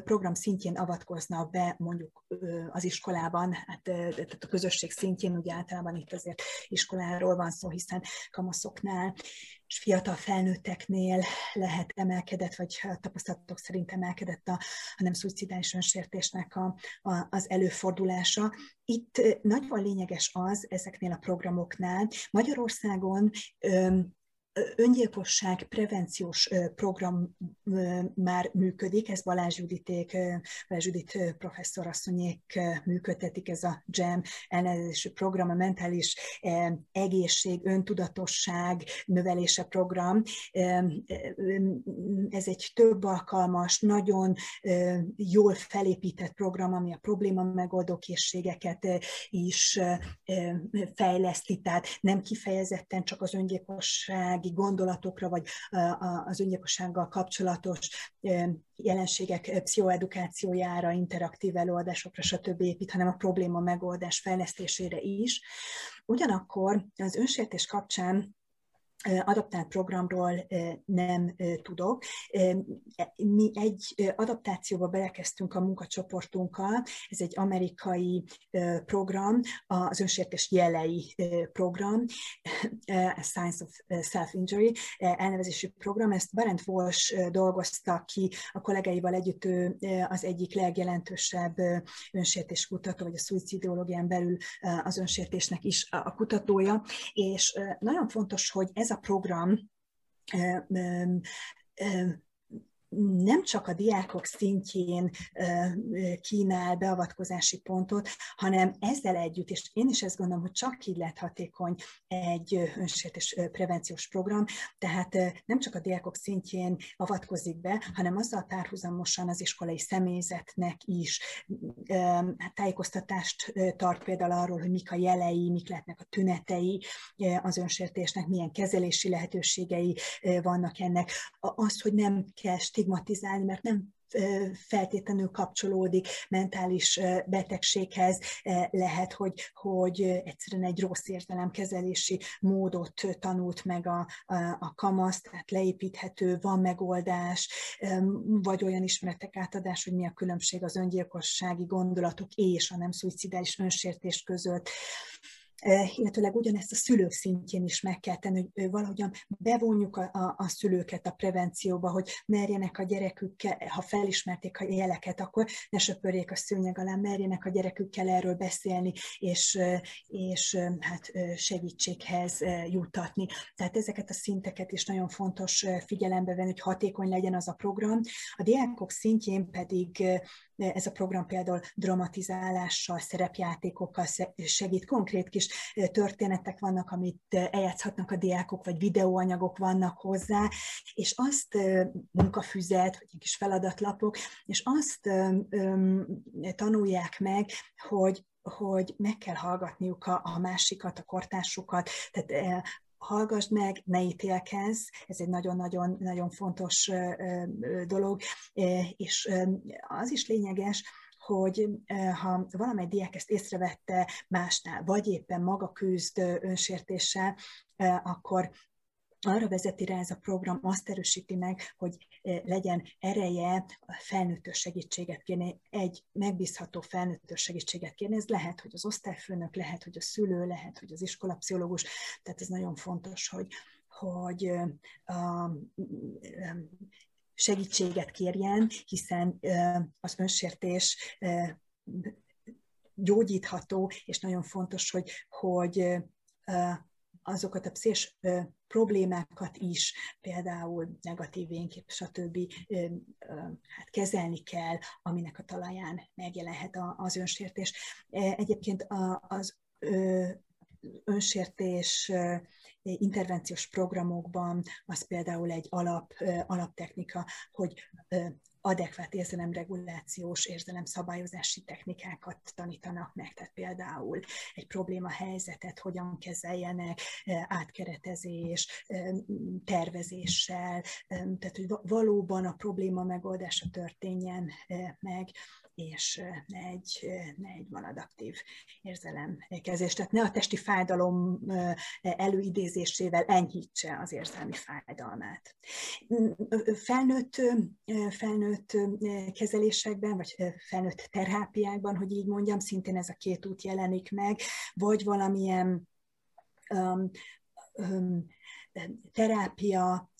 program szintjén avatkoznak be mondjuk az iskolában, hát tehát a közösség szintjén, ugye általában itt azért iskoláról van szó, hiszen kamaszoknál és fiatal felnőtteknél lehet emelkedett, vagy a tapasztalatok szerint emelkedett a, a nem szuicidális önsértésnek a, a, az előfordulása. Itt nagyon lényeges az ezeknél a programoknál. Magyarországon öngyilkosság prevenciós program már működik, ez Balázs Juditék, Balázs Judit professzor asszonyék működtetik, ez a GEM elnevezésű program, a mentális egészség, öntudatosság növelése program. Ez egy több alkalmas, nagyon jól felépített program, ami a probléma megoldó készségeket is fejleszti, tehát nem kifejezetten csak az öngyilkosság gazdasági gondolatokra, vagy az öngyilkossággal kapcsolatos jelenségek pszichoedukációjára, interaktív előadásokra, stb. épít, hanem a probléma megoldás fejlesztésére is. Ugyanakkor az önsértés kapcsán adaptált programról nem tudok. Mi egy adaptációba belekezdtünk a munkacsoportunkkal, ez egy amerikai program, az önsértés jelei program, a Science of Self-Injury elnevezésű program, ezt Barent Walsh dolgozta ki a kollégáival együtt, ő az egyik legjelentősebb önsértés kutató, vagy a szuicidiológián belül az önsértésnek is a kutatója, és nagyon fontos, hogy ez a program nem csak a diákok szintjén kínál beavatkozási pontot, hanem ezzel együtt, és én is ezt gondolom, hogy csak így lehet hatékony egy önsértés prevenciós program, tehát nem csak a diákok szintjén avatkozik be, hanem azzal párhuzamosan az iskolai személyzetnek is tájékoztatást tart például arról, hogy mik a jelei, mik lehetnek a tünetei az önsértésnek, milyen kezelési lehetőségei vannak ennek, azt, hogy nem kell stigmatizálni, mert nem feltétlenül kapcsolódik mentális betegséghez, lehet, hogy, hogy egyszerűen egy rossz értelemkezelési módot tanult meg a, a, a kamasz, tehát leépíthető, van megoldás, vagy olyan ismeretek átadás, hogy mi a különbség az öngyilkossági gondolatok és a nem szuicidális önsértés között illetőleg ugyanezt a szülők szintjén is meg kell tenni, hogy valahogyan bevonjuk a, a, a szülőket a prevencióba, hogy merjenek a gyerekükkel, ha felismerték a jeleket, akkor ne söpörjék a szőnyeg alá, merjenek a gyerekükkel erről beszélni, és, és hát segítséghez jutatni. Tehát ezeket a szinteket is nagyon fontos figyelembe venni, hogy hatékony legyen az a program. A diákok szintjén pedig ez a program például dramatizálással, szerepjátékokkal segít, konkrét kis történetek vannak, amit eljátszhatnak a diákok, vagy videóanyagok vannak hozzá, és azt munkafüzet, vagy kis feladatlapok, és azt tanulják meg, hogy hogy meg kell hallgatniuk a, a másikat, a kortársukat, tehát hallgassd meg, ne ítélkezz, ez egy nagyon-nagyon nagyon fontos dolog, és az is lényeges, hogy ha valamely diák ezt észrevette másnál, vagy éppen maga küzd önsértéssel, akkor arra vezeti rá ez a program, azt erősíti meg, hogy legyen ereje felnőttő segítséget kérni, egy megbízható felnőttő segítséget kérni. Ez lehet, hogy az osztályfőnök, lehet, hogy a szülő, lehet, hogy az iskolapszichológus, tehát ez nagyon fontos, hogy, hogy a, segítséget kérjen, hiszen az önsértés gyógyítható, és nagyon fontos, hogy, hogy azokat a pszichés problémákat is, például negatív énkép, stb. Hát kezelni kell, aminek a talaján megjelenhet az önsértés. Egyébként az önsértés intervenciós programokban az például egy alap, alaptechnika, hogy adekvát érzelemregulációs, érzelemszabályozási technikákat tanítanak meg, tehát például egy probléma helyzetet hogyan kezeljenek, átkeretezés, tervezéssel, tehát hogy valóban a probléma megoldása történjen meg, és ne egy, ne egy maladaptív érzelemkezés. Tehát ne a testi fájdalom előidézésével enyhítse az érzelmi fájdalmát. Felnőtt, felnőtt kezelésekben, vagy felnőtt terápiákban, hogy így mondjam, szintén ez a két út jelenik meg, vagy valamilyen um, um, terápia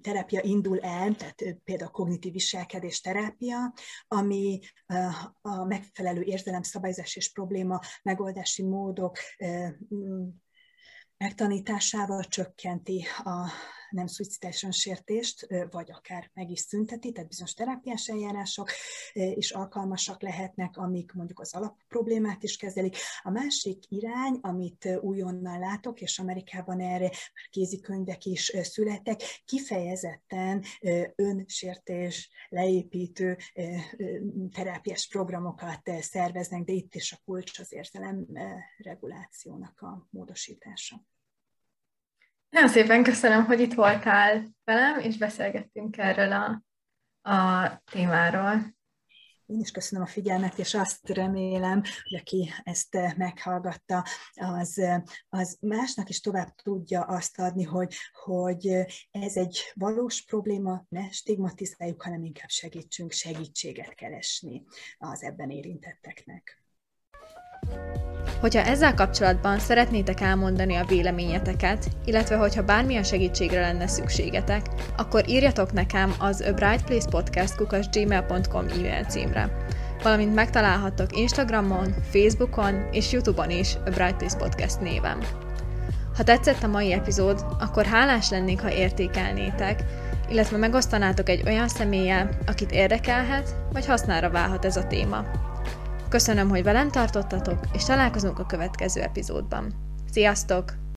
terápia indul el, tehát például kognitív viselkedés terápia, ami a megfelelő érzelemszabályozás és probléma megoldási módok megtanításával csökkenti a nem szuicidális önsértést, vagy akár meg is szünteti, tehát bizonyos terápiás eljárások is alkalmasak lehetnek, amik mondjuk az alapproblémát is kezelik. A másik irány, amit újonnan látok, és Amerikában erre már kézikönyvek is születtek, kifejezetten önsértés, leépítő terápiás programokat szerveznek, de itt is a kulcs az érzelem regulációnak a módosítása. Nagyon szépen köszönöm, hogy itt voltál velem, és beszélgettünk erről a, a témáról. Én is köszönöm a figyelmet, és azt remélem, hogy aki ezt meghallgatta, az, az másnak is tovább tudja azt adni, hogy, hogy ez egy valós probléma, ne stigmatizáljuk, hanem inkább segítsünk segítséget keresni az ebben érintetteknek. Hogyha ezzel kapcsolatban szeretnétek elmondani a véleményeteket, illetve hogyha bármilyen segítségre lenne szükségetek, akkor írjatok nekem az A Bright Place Podcast gmail.com e-mail címre. Valamint megtalálhattok Instagramon, Facebookon és Youtube-on is A Bright Place Podcast néven. Ha tetszett a mai epizód, akkor hálás lennék, ha értékelnétek, illetve megosztanátok egy olyan személlyel, akit érdekelhet, vagy hasznára válhat ez a téma. Köszönöm, hogy velem tartottatok, és találkozunk a következő epizódban. Sziasztok!